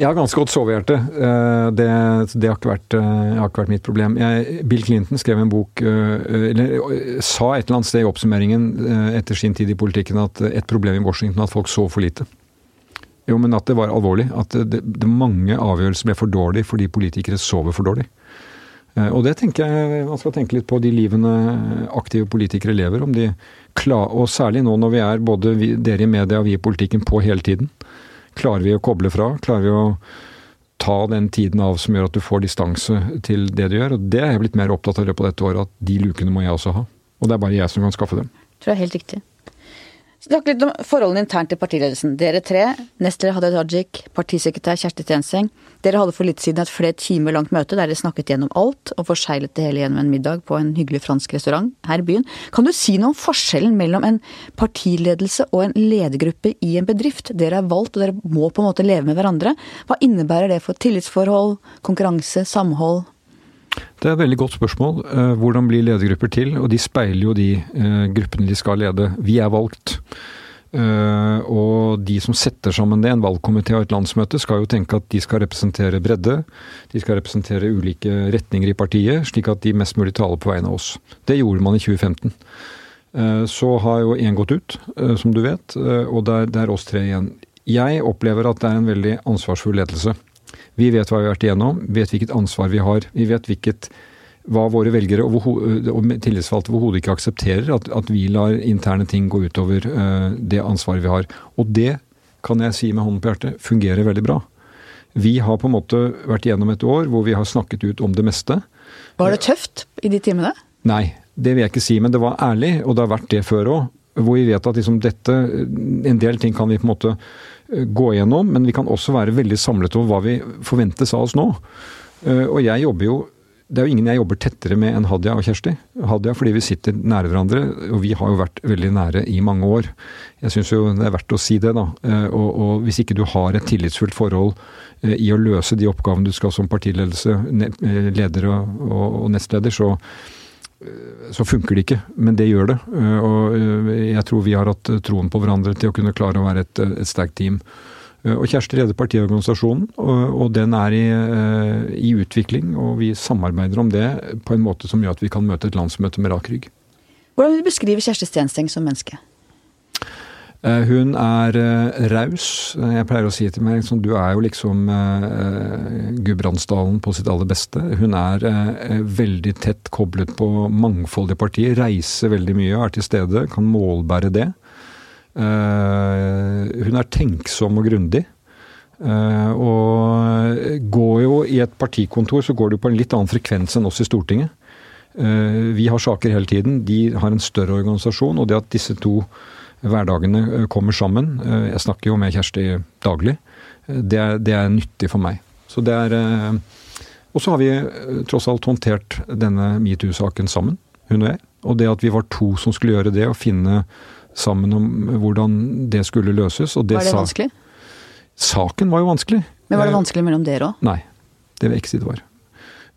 Jeg har ganske godt sovehjerte. Eh, det, det har, ikke vært, eh, har ikke vært mitt problem. Jeg, Bill Clinton skrev en bok, eh, eller sa et eller annet sted i oppsummeringen etter sin tid i politikken at et problem i Washington er at folk sov for lite. Jo, men at det var alvorlig. At det, det mange avgjørelser ble for dårlig fordi politikere sover for dårlig. Og det tenker jeg man skal tenke litt på de livene aktive politikere lever. om de klar, Og særlig nå når vi er både vi, dere i media og vi i politikken på hele tiden. Klarer vi å koble fra? Klarer vi å ta den tiden av som gjør at du får distanse til det du gjør? Og det er jeg blitt mer opptatt av i løpet av dette året, at de lukene må jeg også ha. Og det er bare jeg som kan skaffe dem. Tror jeg er helt riktig. Snakk litt om forholdene internt i partiledelsen. Dere tre, nestleder Hadia Tajik, partisekretær Kjersti Tjenseng. Dere hadde for litt siden et flere timer langt møte der dere snakket gjennom alt, og forseglet det hele gjennom en middag på en hyggelig fransk restaurant her i byen. Kan du si noe om forskjellen mellom en partiledelse og en ledergruppe i en bedrift? Dere er valgt, og dere må på en måte leve med hverandre. Hva innebærer det for tillitsforhold, konkurranse, samhold? Det er et veldig godt spørsmål. Eh, hvordan blir ledergrupper til? Og de speiler jo de eh, gruppene de skal lede. Vi er valgt. Eh, og de som setter sammen det, en valgkomité og et landsmøte, skal jo tenke at de skal representere bredde. De skal representere ulike retninger i partiet, slik at de mest mulig taler på vegne av oss. Det gjorde man i 2015. Så har jo én gått ut, som du vet, og det er oss tre igjen. Jeg opplever at det er en veldig ansvarsfull ledelse. Vi vet hva vi har vært igjennom, vet hvilket ansvar vi har. Vi vet hvilket, hva våre velgere og, og tillitsvalgte overhodet ikke aksepterer. At, at, vi lar interne ting gå utover uh, det ansvaret vi har. Og det kan jeg si med hånden på hjertet fungerer veldig bra. Vi har på en måte vært igjennom et år hvor vi har snakket ut om det meste. Var det tøft i de timene? Nei, det vil jeg ikke si. Men det var ærlig, og det har vært det før òg. Hvor vi vet at liksom dette En del ting kan vi på en måte gå igjennom, men vi kan også være veldig samlet over hva vi forventes av oss nå. Eh, og jeg jobber jo det er jo ingen jeg jobber tettere med enn Hadia og Kjersti. Hadia fordi vi sitter nære hverandre, og vi har jo vært veldig nære i mange år. Jeg syns jo det er verdt å si det, da. Eh, og, og, hvis ikke du har et tillitsfullt forhold eh, i å løse de oppgavene du skal som partiledelse, leder og, og, og nestleder, så, så funker det ikke, men det gjør det. Eh, og eh, jeg tror vi har hatt troen på hverandre til å kunne klare å være et, et sterkt team. Eh, og Kjersti leder partiorganisasjonen, og, og den er i, i, utvikling. Og vi samarbeider om det på en måte som gjør at vi kan møte et landsmøte med rak rygg. Hvordan vil du beskrive Kjersti Stensteng som menneske? Eh, hun er uh, raus. Jeg pleier å si til meg liksom, du er jo liksom Gudbrandsdalen på sitt aller beste. Hun er veldig tett koblet på mangfoldige partier, reiser veldig mye, er til stede, kan målbære det. hun er tenksom og grundig. og går jo i et partikontor, så går du på en litt annen frekvens enn oss i Stortinget. vi har saker hele tiden, de har en større organisasjon, og det at disse to hverdagene eh, kommer sammen. Eh, jeg snakker jo med Kjersti daglig. Eh, det er, det er nyttig for meg. Så det er Og så har vi tross alt håndtert denne metoo-saken sammen, hun og jeg. Og det at vi var to som skulle gjøre det, og finne sammen om hvordan det skulle løses. Og det var det vanskelig? Saken var jo vanskelig. Men var det vanskelig mellom dere òg? Nei, det vil jeg ikke si det var.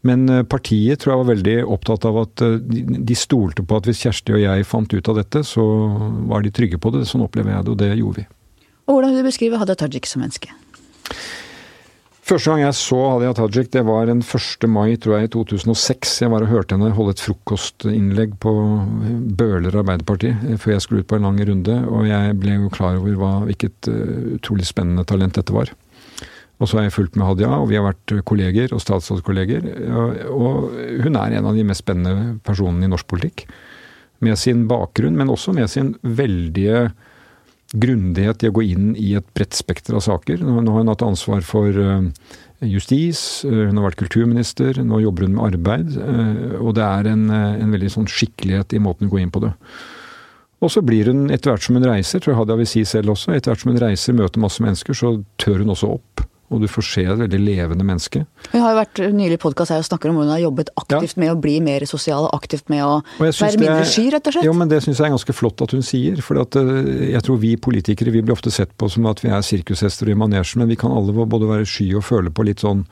Men eh, partiet tror jeg var veldig opptatt av at eh, de stolte på at hvis Kjersti og jeg fant ut av dette, så var de trygge på det. Sånn opplever jeg det, og det gjorde vi. Og Hvordan vil du beskrive Hadia Tajik som menneske? Første gang jeg så Hadia Tajik, det var den 1. mai tror jeg, i 2006. Jeg var og hørte henne holde et frokostinnlegg på Bøhler Arbeiderparti eh, før jeg skulle ut på en lang runde, og jeg ble jo klar over hva, hvilket utrolig spennende talent dette var. Og så har jeg fulgt med Hadia, og vi har vært kolleger og statsrådskolleger. Og hun er en av de mest spennende personene i norsk politikk. Med sin bakgrunn, men også med sin veldige grundighet i å gå inn i et bredt spekter av saker. Nå har hun hatt ansvar for eh, justis, eh, hun har vært kulturminister, nå jobber hun med arbeid. Eh, og det er en, en veldig sånn skikkelighet i måten hun går inn på det. Og så blir hun, etter hvert som hun reiser, tror jeg Hadia vil si selv også, etter hvert som hun reiser, møter masse mennesker, så tør hun også opp og du får se et veldig levende menneske. Hun har jo vært nylig i podkast her og snakker om hvordan hun har jobbet aktivt ja. med å bli mer sosial, aktivt med å være mindre sky, rett og slett. Jo, men det syns jeg er ganske flott at hun sier. For eh, jeg tror vi politikere vi blir ofte sett på som at vi er sirkushester i manesjen, men vi kan alle både være sky og føle på litt sånn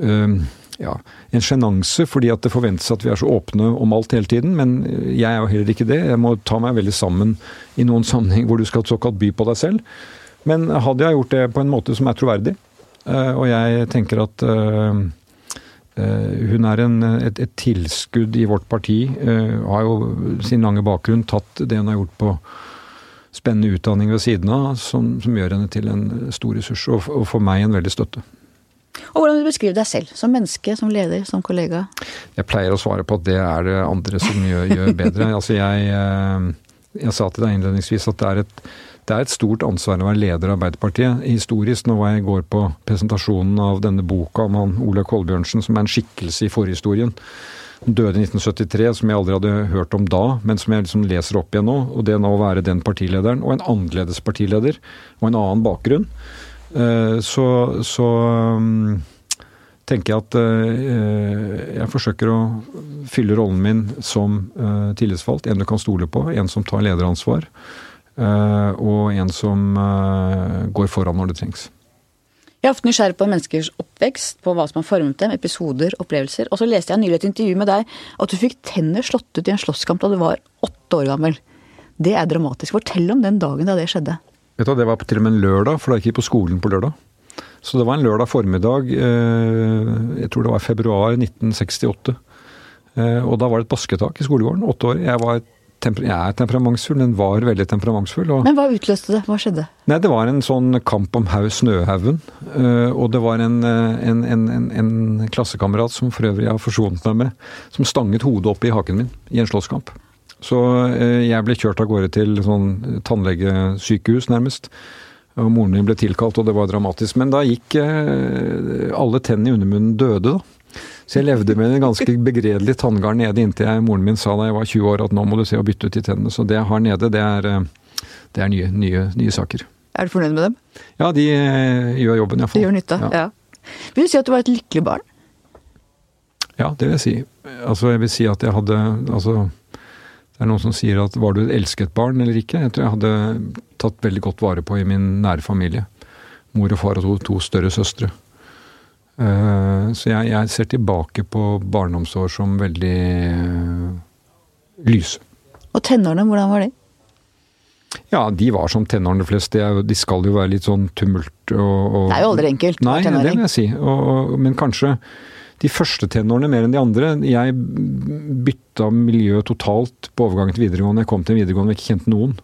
um, ja, en sjenanse fordi at det forventes at vi er så åpne om alt hele tiden. Men jeg er jo heller ikke det. Jeg må ta meg veldig sammen i noen sammenheng hvor du skal såkalt by på deg selv. Men Hadia har gjort det på en måte som er troverdig. Eh, og jeg tenker at eh, eh, hun er en, et, et, tilskudd i vårt parti. Har jo sin lange bakgrunn tatt det hun har gjort på spennende utdanning ved siden av, som, som gjør henne til en stor ressurs. Og, og for meg en veldig støtte. Og hvordan vil du beskrive deg selv? Som menneske, som leder, som kollega? Jeg pleier å svare på at det er det andre som gjør, gjør bedre. altså jeg, jeg sa til deg innledningsvis at det er, et, det er et stort ansvar å være leder av Arbeiderpartiet. Historisk, nå var jeg i går på presentasjonen av denne boka om han Ola Kolbjørnsen, som er en skikkelse i forhistorien, han døde i 1973, som jeg aldri hadde hørt om da, men som jeg liksom leser opp igjen nå. Og det nå å være den partilederen, og en annerledes partileder, og en annen bakgrunn, eh, så, så mm, tenker jeg at eh, jeg forsøker å fylle rollen min som eh, tillitsvalgt. En du kan stole på, en som tar lederansvar, og en som går foran når det trengs. Jeg er ofte nysgjerrig på menneskers oppvekst, på hva som har formet dem, episoder, opplevelser. Og så leste jeg nylig et intervju med deg at du fikk tenner slått ut i en slåsskamp da du var åtte år gammel. Det er dramatisk. Fortell om den dagen da det skjedde. Vet du, Det var til og med en lørdag, for da gikk jeg på skolen på lørdag. Så det var en lørdag formiddag, eh, jeg tror det var februar 1968. Eh, og da var det et basketak i skolegården. Åtte år. Jeg var jeg er temperamentsfull, den var veldig temperamentsfull. Men hva utløste det? Hva skjedde? Nei, Det var en sånn kamp om haug Snøhaugen. Eh, og det var en, eh, en, en, en, klassekamerat som for øvrig jeg har forsonet meg med, som stanget hodet opp i haken min i en slåsskamp. Så eh, jeg ble kjørt av gårde til sånn tannlegesykehus, nærmest. Og moren min ble tilkalt, og det var dramatisk. Men da gikk alle tennene i undermunnen døde, da. Så jeg levde med en ganske begredelig tanngard nede inntil jeg, moren min sa da jeg var 20 år at nå må du se å bytte ut de tennene. Så det jeg har nede, det er, eh, det er nye, nye, nye, saker. Er du fornøyd med dem? Ja, de eh, gjør jobben iallfall. De gjør nytte, ja. ja. Vil du si at du var et lykkelig barn? Ja, det vil jeg si. Altså, jeg vil si at jeg hadde Altså, det er noen som sier at var du et elsket barn eller ikke? Jeg tror jeg hadde tatt veldig godt vare på i min nære familie. Mor og far og to, to større søstre. Eh, så jeg, jeg, ser tilbake på barndomsår som veldig uh, lyse. Og tenårene, hvordan var de? Ja, de var som tenårene flest. De, skal jo være litt sånn tumult og, og Det er jo aldri enkelt. Nei, det vil jeg si. Og, og, men kanskje de første tenårene mer enn de andre. Jeg bytta miljø totalt på overgangen til videregående. Jeg kom til videregående og ikke kjente noen.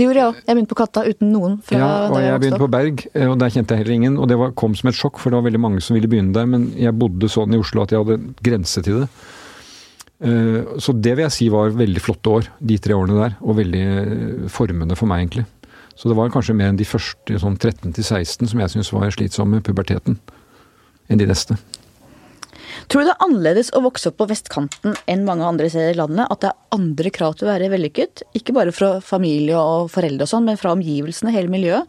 Det gjorde jeg òg. Jeg begynte på Katta uten noen. ja, og jeg, jeg begynte på Berg, eh, og der kjente jeg heller ingen. Og det var, kom som et sjokk, for det var veldig mange som ville begynne der. Men jeg bodde sånn i Oslo at jeg hadde grense til det. Eh, så det vil jeg si var veldig flotte år, de tre årene der. Og veldig eh, formende for meg, egentlig. Så det var kanskje mer enn de første sånn 13 til 16 som jeg syns var slitsomme, puberteten, enn de neste. Tror du det er annerledes å vokse opp på vestkanten enn mange andre steder i landet? At det er andre krav til å være vellykket? Ikke bare fra familie og foreldre og sånn, men fra omgivelsene, hele miljøet.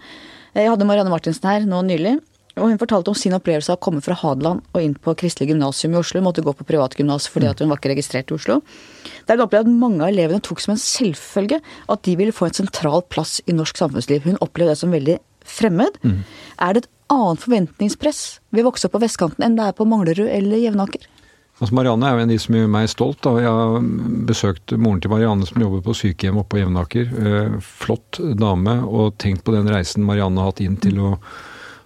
Jeg hadde Marianne Martinsen her nå nylig. Og hun fortalte om sin opplevelse av å komme fra Hadeland og inn på Kristelig gymnasium i Oslo. Hun måtte gå på privatgymnas fordi at hun var ikke registrert i Oslo. Der hun opplevde at mange av elevene tok som en selvfølge at de ville få en sentral plass i norsk samfunnsliv. Hun opplevde det som veldig fremmed. Mm. Er det et annet forventningspress ved å vokse opp på vestkanten enn det er på Manglerud eller Jevnaker? Altså Marianne er jo en av de som gjør meg stolt. Da. Jeg har besøkt moren til Marianne som jobber på sykehjem oppe på Jevnaker. Eh, flott dame, og tenkt på den reisen Marianne har hatt inn til å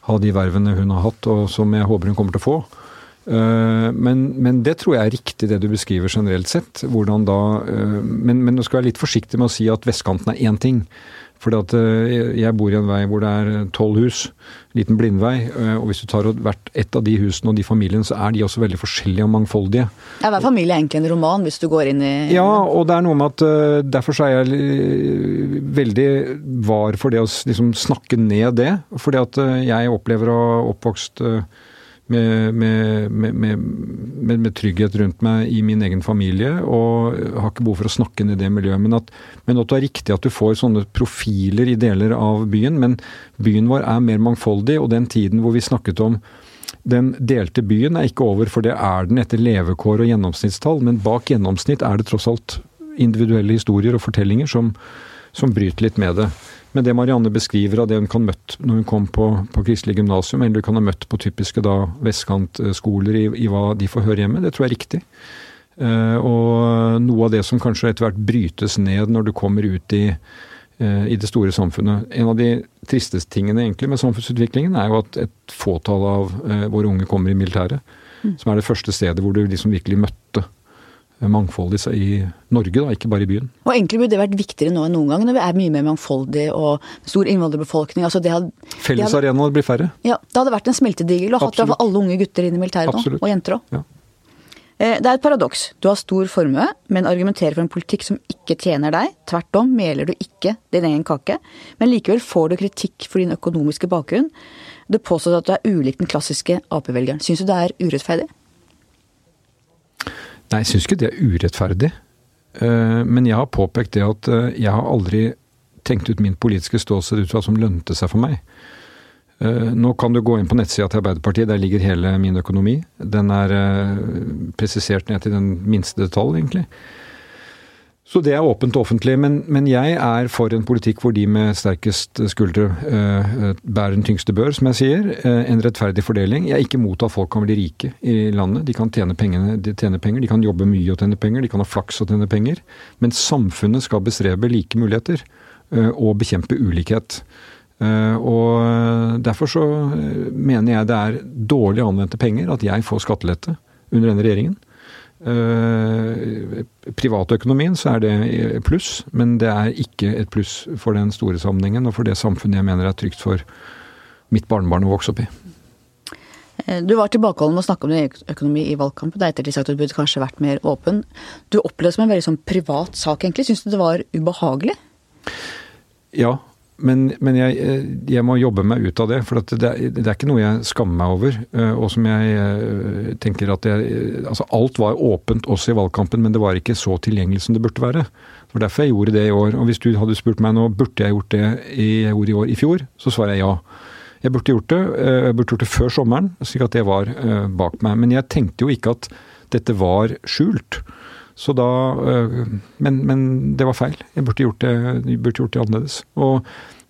ha de vervene hun har hatt, og som jeg håper hun kommer til å få. Eh, men, men, det tror jeg er riktig, det du beskriver generelt sett. Hvordan da, eh, men, men du skal være litt forsiktig med å si at vestkanten er én ting. Fordi at eh, jeg bor i en vei hvor det er tolv hus, liten blindvei. Eh, og hvis du tar hvert ett av de husene og de familiene, så er de også veldig forskjellige og mangfoldige. Ja, Hver familie er egentlig en roman, hvis du går inn i Ja, og det er noe med at derfor så er jeg veldig var for det å liksom snakke ned det. Fordi at jeg opplever å ha oppvokst med, med, med, med, trygghet rundt meg i min egen familie, og har ikke behov for å snakke ned det miljøet. Men at, men at det er riktig at du får sånne profiler i deler av byen. Men byen vår er mer mangfoldig, og den tiden hvor vi snakket om den delte byen er ikke over, for det er den etter levekår og gjennomsnittstall. Men bak gjennomsnitt er det tross alt individuelle historier og fortellinger som, som bryter litt med det. Men det Marianne beskriver av det hun kan møtt når hun kom på, på kristelig gymnasium, eller hun kan ha møtt på typiske da vestkantskoler i, i, hva de får høre hjemme, det tror jeg er riktig. Uh, og noe av det som kanskje etter hvert brytes ned når du kommer ut i, uh, i det store samfunnet. En av de tristeste tingene egentlig med samfunnsutviklingen er jo at et fåtall av uh, våre unge kommer i militæret. Mm. Som er det første stedet hvor du liksom virkelig møtte mangfold i Norge, da, ikke bare i byen. Og egentlig burde det vært viktigere nå enn noen gang, når vi er mye mer mangfoldige og stor innvandrerbefolkning. Altså Fellesarenaer blir færre? Ja, det hadde vært en smeltedigel å ha alle unge gutter inn i militæret nå, og jenter òg. Ja. Eh, det er et paradoks. Du har stor formue, men argumenterer for en politikk som ikke tjener deg. Tvert om meler du ikke din egen kake, men likevel får du kritikk for din økonomiske bakgrunn. Det påstås at du er ulik den klassiske Ap-velgeren. Syns du det er urettferdig? Nei, jeg syns ikke det er urettferdig. Eh, men jeg har påpekt det at eh, jeg har aldri tenkt ut min politiske ståsted ut fra hva som lønte seg for meg. Eh, nå kan du gå inn på nettsida til Arbeiderpartiet, der ligger hele min økonomi. Den er presisert ned til den minste detalj, egentlig. Så det er åpent og offentlig. Men, men, jeg er for en politikk hvor de med sterkest skuldre uh, bærer den tyngste bør, som jeg sier. Uh, en rettferdig fordeling. Jeg er ikke imot at folk kan bli rike i landet. De kan tjene, pengene, de tjener penger, de kan jobbe mye og tjene penger, de kan ha flaks og tjene penger. Men samfunnet skal bestrebe like muligheter uh, og bekjempe ulikhet. Og Derfor så mener jeg det er dårlig anvendte penger at jeg får skattelette under denne regjeringen. Uh, privatøkonomien så er det pluss, men det er ikke et pluss for den store sammenhengen og for det samfunnet jeg mener er trygt for mitt barnebarn å vokse opp i. Eh, du var tilbakeholden med å snakke om din økonomi i valgkampen. Det er ettertid sagt at du burde kanskje vært mer åpen. Du opplevde det som en veldig sånn privat sak, egentlig. Syns du det var ubehagelig? Ja, men, men jeg, jeg, må jobbe meg ut av det. For det, det, er ikke noe jeg skammer meg over. Eh, og som jeg eh, tenker at jeg Altså alt var åpent også i valgkampen, men det var ikke så tilgjengelig som det burde være. Det var derfor jeg gjorde det i år. Og hvis du hadde spurt meg nå burde jeg gjort det jeg gjorde i år i fjor, så svarer jeg ja. Jeg burde gjort det. Eh, jeg burde gjort det før sommeren, slik at det var bak meg. Men jeg tenkte jo ikke at dette var skjult. Så da øh, men, men, det var feil. Jeg burde gjort det, burde gjort det annerledes. Og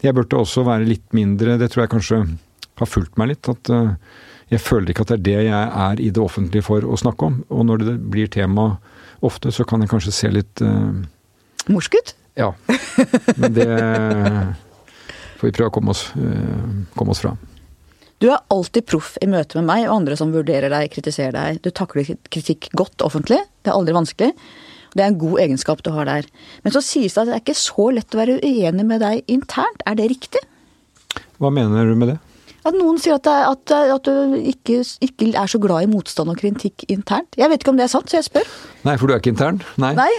jeg burde også være litt mindre Det tror jeg kanskje har fulgt meg litt. At øh, jeg føler ikke at det er det jeg er i det offentlige for å snakke om. Og når det blir tema ofte, så kan jeg kanskje se litt uh, Morsk ut? Ja. Men det får vi prøve å komme oss, uh, komme oss fra. Du er alltid proff i møte med meg og andre som vurderer deg, kritiserer deg. Du takler kritikk godt offentlig. Det er aldri vanskelig. Det er en god egenskap du har der. Men så sies det at det er ikke så lett å være uenig med deg internt. Er det riktig? Hva mener du med det? At noen sier at, at, at du ikke, ikke, er så glad i motstand og kritikk internt. Jeg vet ikke om det er sant, så jeg spør. Nei, for du er ikke intern? Nei. Nei.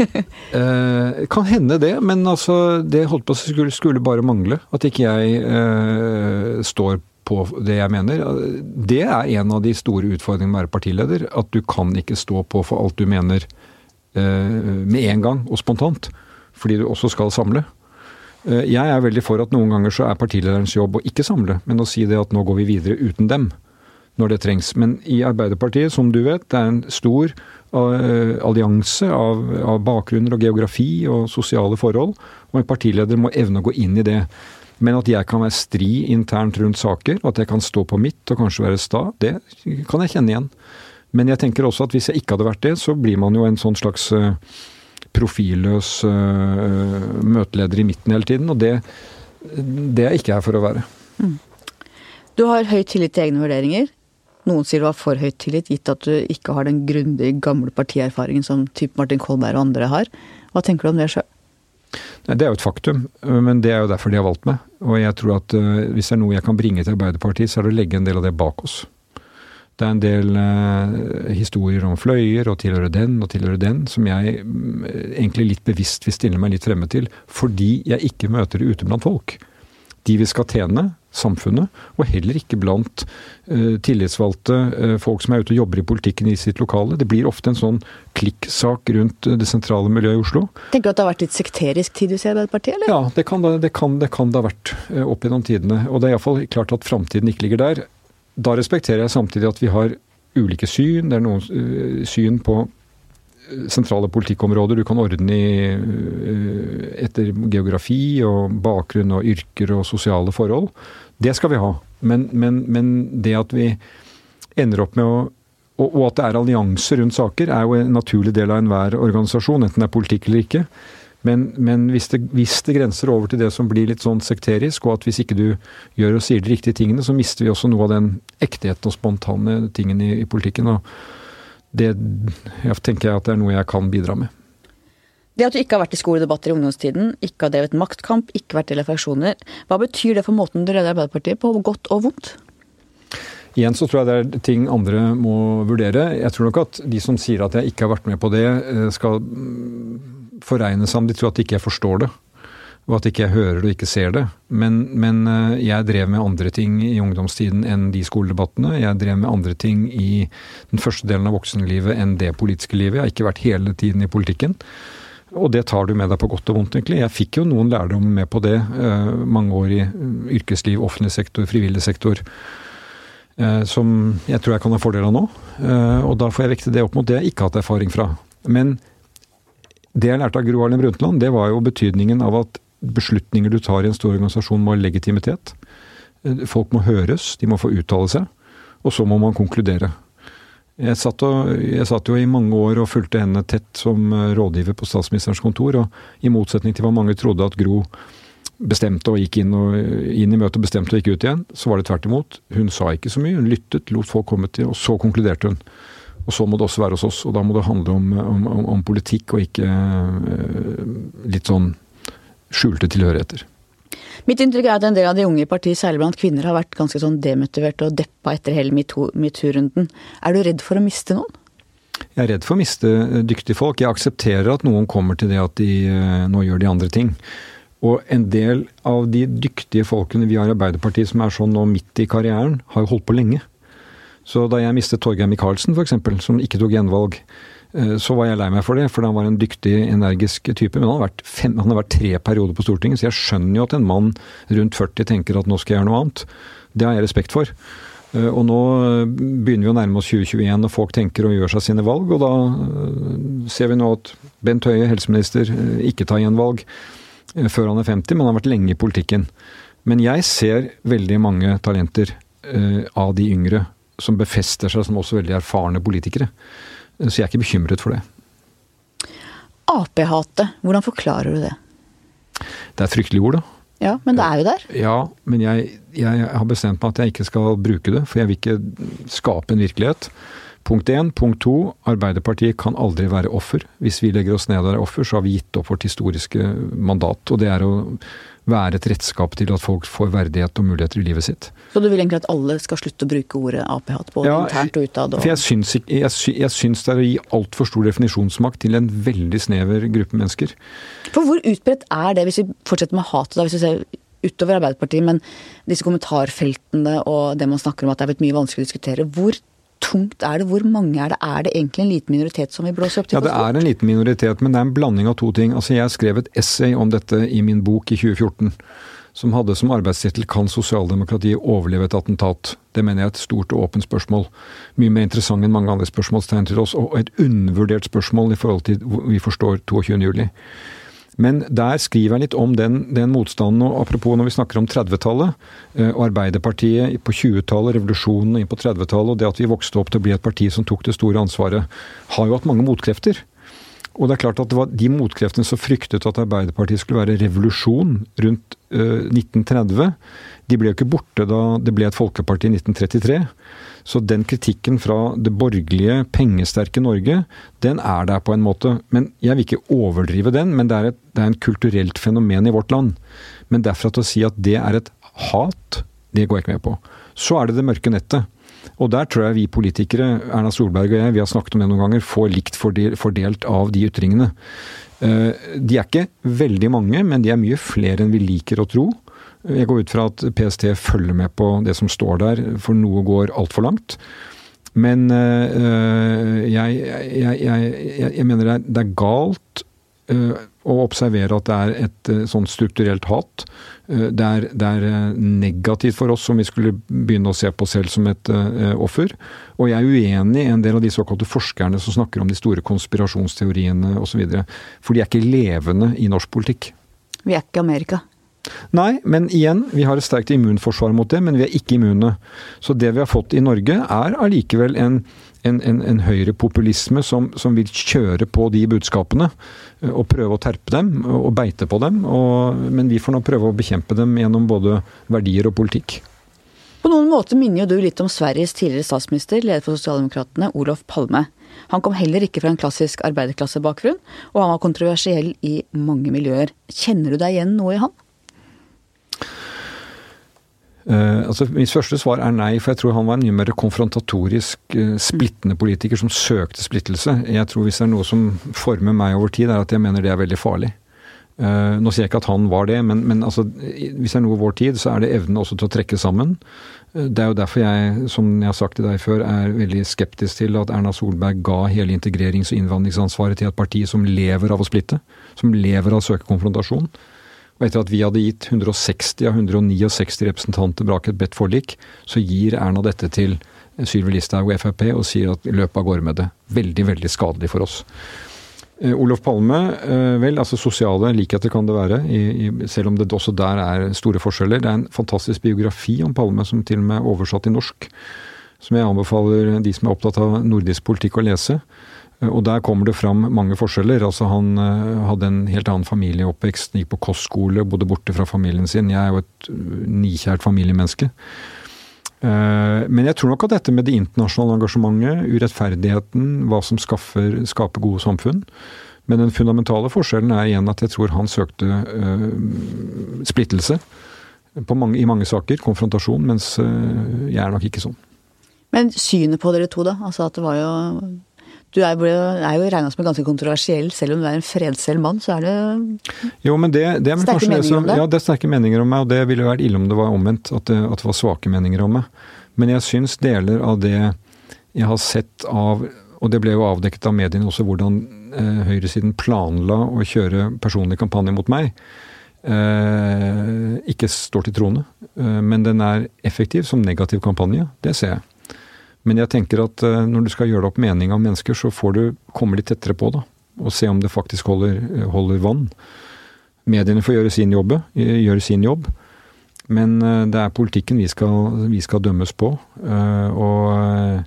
eh, kan hende det, men altså, det holdt på å skulle, skulle bare mangle. At ikke jeg eh, står på det jeg mener. Det er en av de store utfordringene med å være partileder. At du kan ikke stå på for alt du mener eh, med en gang og spontant. Fordi du også skal samle. Eh, jeg er veldig for at noen ganger så er partilederens jobb å ikke samle, men å si det at nå går vi videre uten dem. Når det trengs. Men i Arbeiderpartiet, som du vet, det er en stor uh, allianse av, av bakgrunner og geografi og sosiale forhold. Og en partileder må evne å gå inn i det. Men at jeg kan være stri internt rundt saker, at jeg kan stå på mitt og kanskje være sta, det kan jeg kjenne igjen. Men jeg tenker også at hvis jeg ikke hadde vært det, så blir man jo en sånn slags eh, profilløs uh, møteleder i midten hele tiden. Og det, det er ikke her for å være. Mm. Du har høy tillit til egne vurderinger. Noen sier du har for høy tillit, gitt at du ikke har den grundige, gamle partierfaringen som type Martin Kolberg og andre har. Hva tenker du om det sjøl? Det er jo et faktum, men det er jo derfor de har valgt meg. Og jeg tror at uh, hvis det er noe jeg kan bringe til Arbeiderpartiet, så er det å legge en del av det bak oss. Det er en del uh, historier om fløyer og tilhøre den og tilhøre den, som jeg um, egentlig litt bevisst vil stille meg litt fremme til, fordi jeg ikke møter det ute blant folk. De vi skal tjene, samfunnet, og heller ikke blant uh, tillitsvalgte uh, folk som er ute og jobber i politikken i sitt lokale. Det blir ofte en sånn klikksak rundt uh, det sentrale miljøet i Oslo. Tenker du at det har vært litt sekterisk tid hos Arbeiderpartiet, eller? Ja, det kan det, kan, det, kan det ha vært opp gjennom tidene. Og det er iallfall klart at framtiden ikke ligger der. Da respekterer jeg samtidig at vi har ulike syn. Det er noen syn på sentrale politikkområder du kan ordne i, etter geografi og bakgrunn og yrker og sosiale forhold. Det skal vi ha. Men, men, men det at vi ender opp med å og, og at det er allianser rundt saker, er jo en naturlig del av enhver organisasjon, enten det er politikk eller ikke. Men, men hvis, det, hvis, det, grenser over til det som blir litt sånn sekterisk, og at hvis ikke du gjør og sier de riktige tingene, så mister vi også noe av den ekteheten og spontane tingen i, i politikken. Og det jeg tenker jeg at det er noe jeg kan bidra med. Det at du ikke har vært i skoledebatter i ungdomstiden, ikke har drevet maktkamp, ikke vært del av fraksjoner, hva betyr det for måten du leder Arbeiderpartiet på, godt og vondt? Igjen så tror jeg det er ting andre må vurdere. Jeg tror nok at de som sier at jeg ikke har vært med på det, eh, skal mm, foregne seg om de tror at ikke jeg forstår det. Og at ikke jeg hører det og ikke ser det. Men, men, eh, jeg drev med andre ting i ungdomstiden enn de skoledebattene. Jeg drev med andre ting i den første delen av voksenlivet enn det politiske livet. Jeg har ikke vært hele tiden i politikken. Og det tar du med deg på godt og vondt, egentlig. Jeg fikk jo noen lærdom med på det. Eh, mange år i yrkesliv, offentlig sektor, frivillig sektor. Eh, som jeg tror jeg kan ha fordel av nå. Eh, og da får jeg vekte det opp mot det jeg ikke har hatt erfaring fra. Men det jeg lærte av Gro Harlem Brundtland, det var jo betydningen av at beslutninger du tar i en stor organisasjon må ha legitimitet. Folk må høres, de må få uttale seg. Og så må man konkludere. Jeg satt, og, jeg satt, jo i mange år og fulgte henne tett som eh, rådgiver på statsministerens kontor, og i motsetning til hva mange trodde at Gro bestemte og gikk inn, og, inn i møtet og bestemte og gikk ut igjen, så var det tvert imot. Hun sa ikke så mye, hun lyttet, lot folk komme til, og så konkluderte hun. Og så må det også være hos oss, og da må det handle om, om, om politikk og ikke uh, litt sånn skjulte tilhørigheter. Mitt inntrykk er at en del av de unge i partiet, særlig blant kvinner, har vært ganske sånn demotiverte og deppa etter hele metoo-runden. Er du redd for å miste noen? Jeg er redd for å miste eh, dyktige folk. Jeg aksepterer at noen kommer til det at de eh, nå gjør de andre ting. Og en del av de dyktige folkene vi har i Arbeiderpartiet som er sånn nå midt i karrieren, har jo holdt på lenge. Så da jeg mistet Torgeir Micaelsen f.eks., som ikke tok gjenvalg, så var jeg lei meg for det, for han var en dyktig, energisk type. Men han har, vært fem, han har vært tre perioder på Stortinget, så jeg skjønner jo at en mann rundt 40 tenker at nå skal jeg gjøre noe annet. Det har jeg respekt for. Eh, og nå begynner vi å nærme oss 2021 og folk tenker og gjør seg sine valg. Og da eh, ser vi nå at Bent Høie, helseminister, ikke tar igjen valg før han er 50, men han har vært lenge i politikken. Men jeg ser veldig mange talenter av de yngre som befester seg som også veldig erfarne politikere. Så jeg er ikke bekymret for det. Ap-hatet, hvordan forklarer du det? Det er et fryktelig ord, da. Ja, men det er jo der. Ja, men jeg, jeg har bestemt meg at jeg ikke skal bruke det. For jeg vil ikke skape en virkelighet. Punkt én. Punkt to. Arbeiderpartiet kan aldri være offer. Hvis vi legger oss ned og er offer, så har vi gitt opp vårt historiske mandat. Og det er å være et redskap til at folk får verdighet og muligheter i livet sitt. Så du vil egentlig at alle skal slutte å bruke ordet Ap-hat, både ja, internt og utad? Og... For jeg syns, jeg, jeg syns det er å gi altfor stor definisjonsmakt til en veldig snever gruppe mennesker. For hvor utbredt er det, hvis vi fortsetter med hatet, da, hvis vi ser utover Arbeiderpartiet, men disse kommentarfeltene og det man snakker om at det er blitt mye vanskelig å diskutere. Hvor tungt er det? Hvor mange er det? Er det egentlig en liten minoritet som vil blåse opp til Ja, det er en liten minoritet, men det er en blanding av to ting. Altså, Jeg skrev et essay om dette i min bok i 2014 som hadde som arbeidstittel 'Kan sosialdemokratiet overleve et attentat?' Det mener jeg er et stort og åpent spørsmål. Mye mer interessant enn mange andre spørsmålstegn til oss, og et undervurdert spørsmål i forhold til vi forstår 22.07. Men der skriver jeg litt om den, den, motstanden. og Apropos når vi snakker om 30-tallet, eh, og Arbeiderpartiet på 20-tallet, revolusjonen inn på 30-tallet, og det at vi vokste opp til å bli et parti som tok det store ansvaret, har jo hatt mange motkrefter. Og det er klart at det var de motkreftene som fryktet at Arbeiderpartiet skulle være revolusjon rundt 1930, eh, de ble jo ikke borte da det ble et folkeparti i 1933. Så den kritikken fra det borgerlige, pengesterke Norge, den er der på en måte. Men Jeg vil ikke overdrive den, men det er et det er en kulturelt fenomen i vårt land. Men derfra til å si at det er et hat, det går jeg ikke med på. Så er det det mørke nettet. Og der tror jeg vi politikere, Erna Solberg og jeg, vi har snakket om det noen ganger, får likt fordelt av de ytringene. Eh, de er ikke veldig mange, men de er mye flere enn vi liker å tro. Jeg går ut fra at PST følger med på det som står der, for noe går altfor langt. Men øh, jeg, jeg, jeg, jeg, mener det er, det er galt å observere at det er et sånn strukturelt hat. Det er, det er, negativt for oss om vi skulle begynne å se på oss selv som et offer. Og jeg er uenig i en del av de såkalte forskerne som snakker om de store konspirasjonsteoriene osv. For de er ikke levende i norsk politikk. Vi er ikke Amerika. Nei, men igjen, vi har et sterkt immunforsvar mot det, men vi er ikke immune. Så det vi har fått i Norge, er allikevel en, en, en, en høyrepopulisme som, som vil kjøre på de budskapene. Eh, og prøve å terpe dem og beite på dem. Og, men vi får nå prøve å bekjempe dem gjennom både verdier og politikk. På noen måter minner jo du litt om Sveriges tidligere statsminister, leder for Sosialdemokratene, Olof Palme. Han kom heller ikke fra en klassisk arbeiderklassebakgrunn, og han var kontroversiell i mange miljøer. Kjenner du deg igjen noe i han? Uh, altså Mitt første svar er nei, for jeg tror han var en mye mer konfrontatorisk, uh, splittende politiker som søkte splittelse. Jeg tror hvis det er noe som former meg over tid, er at jeg mener det er veldig farlig. Uh, nå sier jeg ikke at han var det, men, men altså, hvis det er noe vår tid, så er det evnen også til å trekke sammen. Det er jo derfor jeg, som jeg har sagt til deg før, er veldig skeptisk til at Erna Solberg ga hele integrerings- og innvandringsansvaret til et parti som lever av å splitte. Som lever av å søke konfrontasjon. Og etter at vi hadde gitt 160 av 169 representanter bak et bedt forlik, så gir Erna dette til Sylvi Listhaug og Frp og sier at løp av gårde med det. Veldig, veldig skadelig for oss. Uh, Olof Palme, uh, vel, altså sosiale likheter kan det være, i, i, selv om det også der er store forskjeller. Det er en fantastisk biografi om Palme som til og med er oversatt til norsk. Som jeg anbefaler de som er opptatt av nordisk politikk å lese. Og der kommer det fram mange forskjeller. Altså Han uh, hadde en helt annen familieoppvekst, gikk på kostskole, bodde borte fra familien sin. Jeg er jo et uh, nikjært familiemenneske. Men jeg tror nok at dette med det internasjonale engasjementet, urettferdigheten, hva som skaffer, skaper gode samfunn Men den fundamentale forskjellen er igjen at jeg tror han søkte splittelse mange, i mange saker. Konfrontasjon. Mens jeg er nok ikke sånn. Men synet på dere to, da? Altså at det var jo du er, er jo regna som ganske kontroversiell, selv om du er en fredsselv mann, så er det Jo, men det, det er sterke meninger om det? Ja, det er sterke meninger om meg, og det ville vært ille om det var omvendt. At det, at det var svake meninger om meg. Men jeg syns deler av det jeg har sett av Og det ble jo avdekket av mediene også, hvordan eh, høyresiden planla å kjøre personlig kampanje mot meg. Eh, ikke står til troende. Eh, men den er effektiv som negativ kampanje. Det ser jeg. Men jeg tenker at uh, når du skal gjøre deg opp mening av mennesker, så får du komme litt tettere på, da. Og se om det faktisk holder, holder vann. Mediene får gjøre sin jobb, gjøre sin jobb. Men det er politikken vi skal, vi skal dømmes på. Og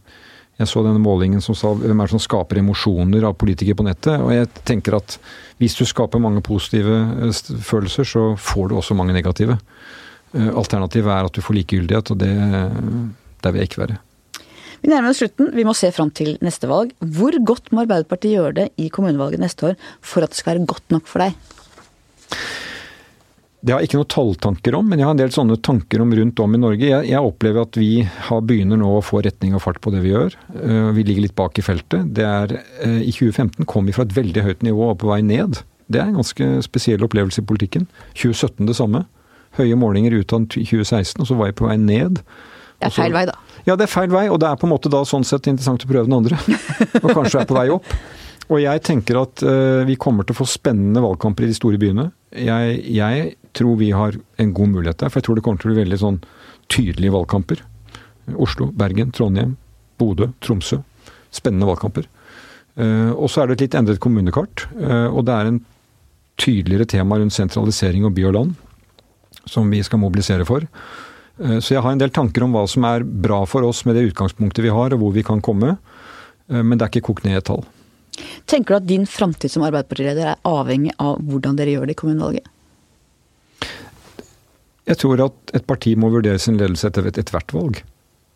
jeg så denne målingen som sa hvem er det som skaper emosjoner av politikere på nettet. Og jeg tenker at hvis du skaper mange positive følelser, så får du også mange negative. Alternativet er at du får likegyldighet, og det, det vil jeg ikke være. Vi nærmer oss slutten. Vi må se fram til neste valg. Hvor godt må Arbeiderpartiet gjøre det i kommunevalget neste år for at det skal være godt nok for deg? Det har jeg ikke noen talltanker om, men jeg har en del sånne tanker om rundt om i Norge. Jeg, jeg opplever at vi har, begynner nå å få retning og fart på det vi gjør. Uh, vi ligger litt bak i feltet. Det er, uh, I 2015 kom vi fra et veldig høyt nivå og på vei ned. Det er en ganske spesiell opplevelse i politikken. 2017 det samme. Høye målinger ut av 2016, og så var jeg på vei ned. Det er feil vei, da. Ja, det er feil vei, og det er på en måte da sånn sett interessant å prøve den andre. Og kanskje er på vei opp. Og jeg tenker at uh, vi kommer til å få spennende valgkamper i de store byene. Jeg, jeg, tror vi har en god mulighet der, for jeg tror det kommer til å bli veldig sånn tydelige valgkamper. Oslo, Bergen, Trondheim, Bodø, Tromsø. Spennende valgkamper. Uh, og så er det et litt endret kommunekart, uh, og det er en tydeligere tema rundt sentralisering og by og land som vi skal mobilisere for. Eh, så jeg har en del tanker om hva som er bra for oss med det utgangspunktet vi har, og hvor vi kan komme. Eh, men det er ikke kokt ned i et tall. Tenker du at din framtid som Arbeiderpartileder er avhengig av hvordan dere gjør det i kommunevalget? Jeg tror at et parti må vurdere sin ledelse etter ethvert valg,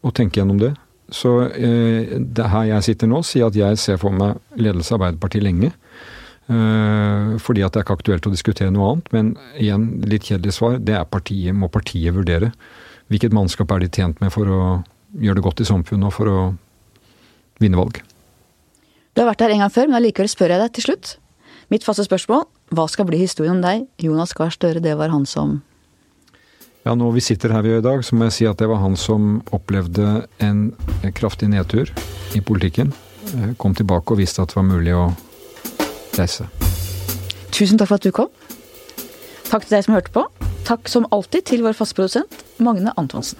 og tenke gjennom det. Så eh, det her jeg sitter nå, sier at jeg ser for meg ledelse av Arbeiderpartiet lenge. Eh, fordi at det er ikke aktuelt å diskutere noe annet. Men igjen, litt kjedelig svar, det er partiet, må partiet vurdere. Hvilket mannskap er de tjent med for å gjøre det godt i samfunnet og for å vinne valg? Du har vært her en gang før, men allikevel spør jeg deg til slutt. Mitt faste spørsmål, hva skal bli historien om deg? Jonas Gahr Støre, det var han som Ja, når vi sitter her vi gjør i dag, så må jeg si at det var han som opplevde en kraftig nedtur i politikken. Eh, kom tilbake og viste at det var mulig å reise. Tusen takk for at du kom. Takk til deg som hørte på. Takk som alltid til vår fastprodusent Magne Antonsen.